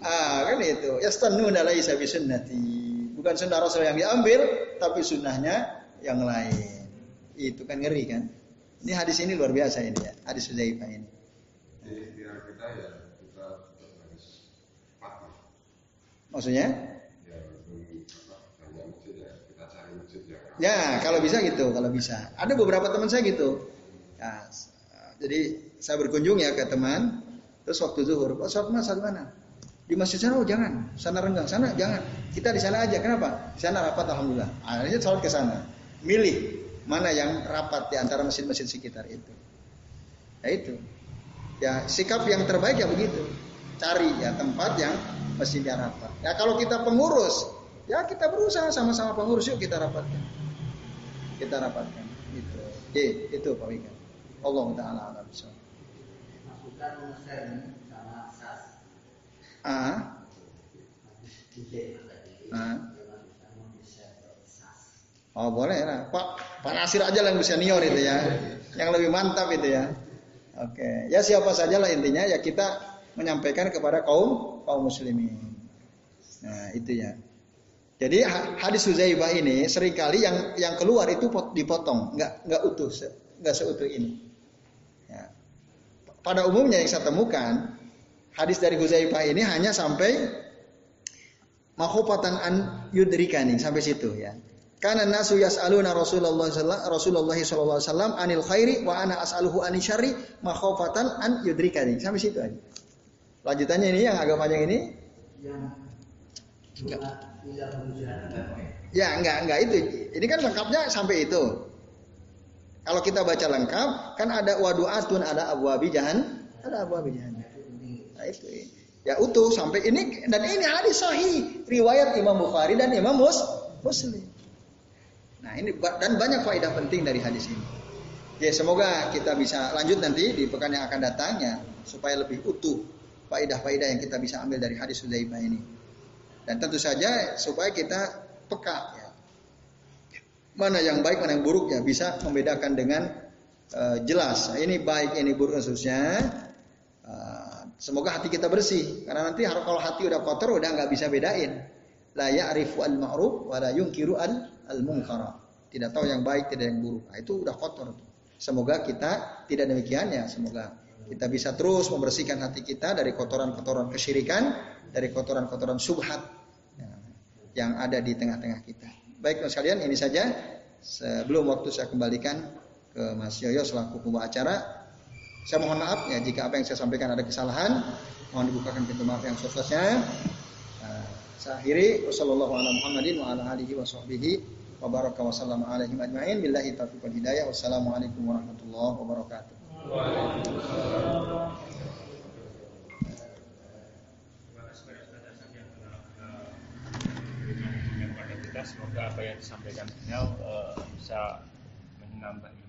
Ah, kan itu. Yastannuna laisa bisunnati. Bukan sunnah Rasul yang diambil tapi sunnahnya yang lain. Itu kan ngeri kan? Ini hadis ini luar biasa ini ya, hadis Hudzaifah ini. Jadi ikhtiar kita ya kita harus patuh. Maksudnya? Ya, banyak masjid ya, kita cari masjid ya. Ya, kalau bisa gitu, kalau bisa. Ada beberapa teman saya gitu. Ya, jadi saya berkunjung ya ke teman, terus waktu zuhur, oh, sholat mas mana? Di masjid sana, oh jangan, sana renggang, sana jangan. Kita di sana aja, kenapa? Di sana rapat alhamdulillah. Akhirnya sholat ke sana. Milih mana yang rapat di antara mesin-mesin sekitar itu. Ya itu. Ya sikap yang terbaik ya begitu. Cari ya tempat yang mesinnya rapat. Ya kalau kita pengurus, ya kita berusaha sama-sama pengurus yuk kita rapatkan. Kita rapatkan. Itu. Oke, itu Pak Wika. Allah taala alam Masukan sama SAS. Ah. Ah. Oh boleh lah. Pak Pak Nasir aja yang senior itu ya. Yang lebih mantap itu ya. Oke. Ya siapa saja lah intinya ya kita menyampaikan kepada kaum kaum muslimin. Nah itu ya. Jadi hadis Huzaibah ini sering kali yang yang keluar itu dipotong, nggak nggak utuh, nggak seutuh ini. Ya. Pada umumnya yang saya temukan hadis dari Huzaibah ini hanya sampai mahopatan an yudrikani sampai situ ya. Karena nasu yas'aluna Rasulullah Rasulullah sallallahu alaihi wasallam anil khairi wa ana as'aluhu anil syarri makhofatan an yudrikani. Sampai situ aja. Lanjutannya ini yang agak panjang ini. Ya, enggak, enggak itu. Ini kan lengkapnya sampai itu. Kalau kita baca lengkap, kan ada wadu'atun, ada abu jahan, ada abu jahan. Nah, itu. Ya utuh sampai ini dan ini hadis sahih riwayat Imam Bukhari dan Imam Muslim. Nah ini dan banyak faedah penting dari hadis ini. Ya semoga kita bisa lanjut nanti di pekan yang akan datangnya supaya lebih utuh faedah-faedah yang kita bisa ambil dari hadis Hudzaifah ini. Dan tentu saja supaya kita peka ya. Mana yang baik, mana yang buruk ya bisa membedakan dengan uh, jelas. Nah, ini baik, ini buruk khususnya. Uh, semoga hati kita bersih karena nanti kalau hati udah kotor udah nggak bisa bedain. La ya'rifu al-ma'ruf wa la yunkiru al al-munkara. Tidak tahu yang baik, tidak yang buruk. Nah, itu udah kotor. Semoga kita tidak demikian ya. Semoga kita bisa terus membersihkan hati kita dari kotoran-kotoran kesyirikan, dari kotoran-kotoran subhat ya, yang ada di tengah-tengah kita. Baik teman sekalian, ini saja. Sebelum waktu saya kembalikan ke Mas Yoyo selaku pembawa acara. Saya mohon maaf ya jika apa yang saya sampaikan ada kesalahan. Mohon dibukakan pintu maaf yang sukses-suksesnya. Nah, saya akhiri. Wassalamualaikum warahmatullahi wabarakatuh Semoga apa yang disampaikan beliau uh, bisa menambah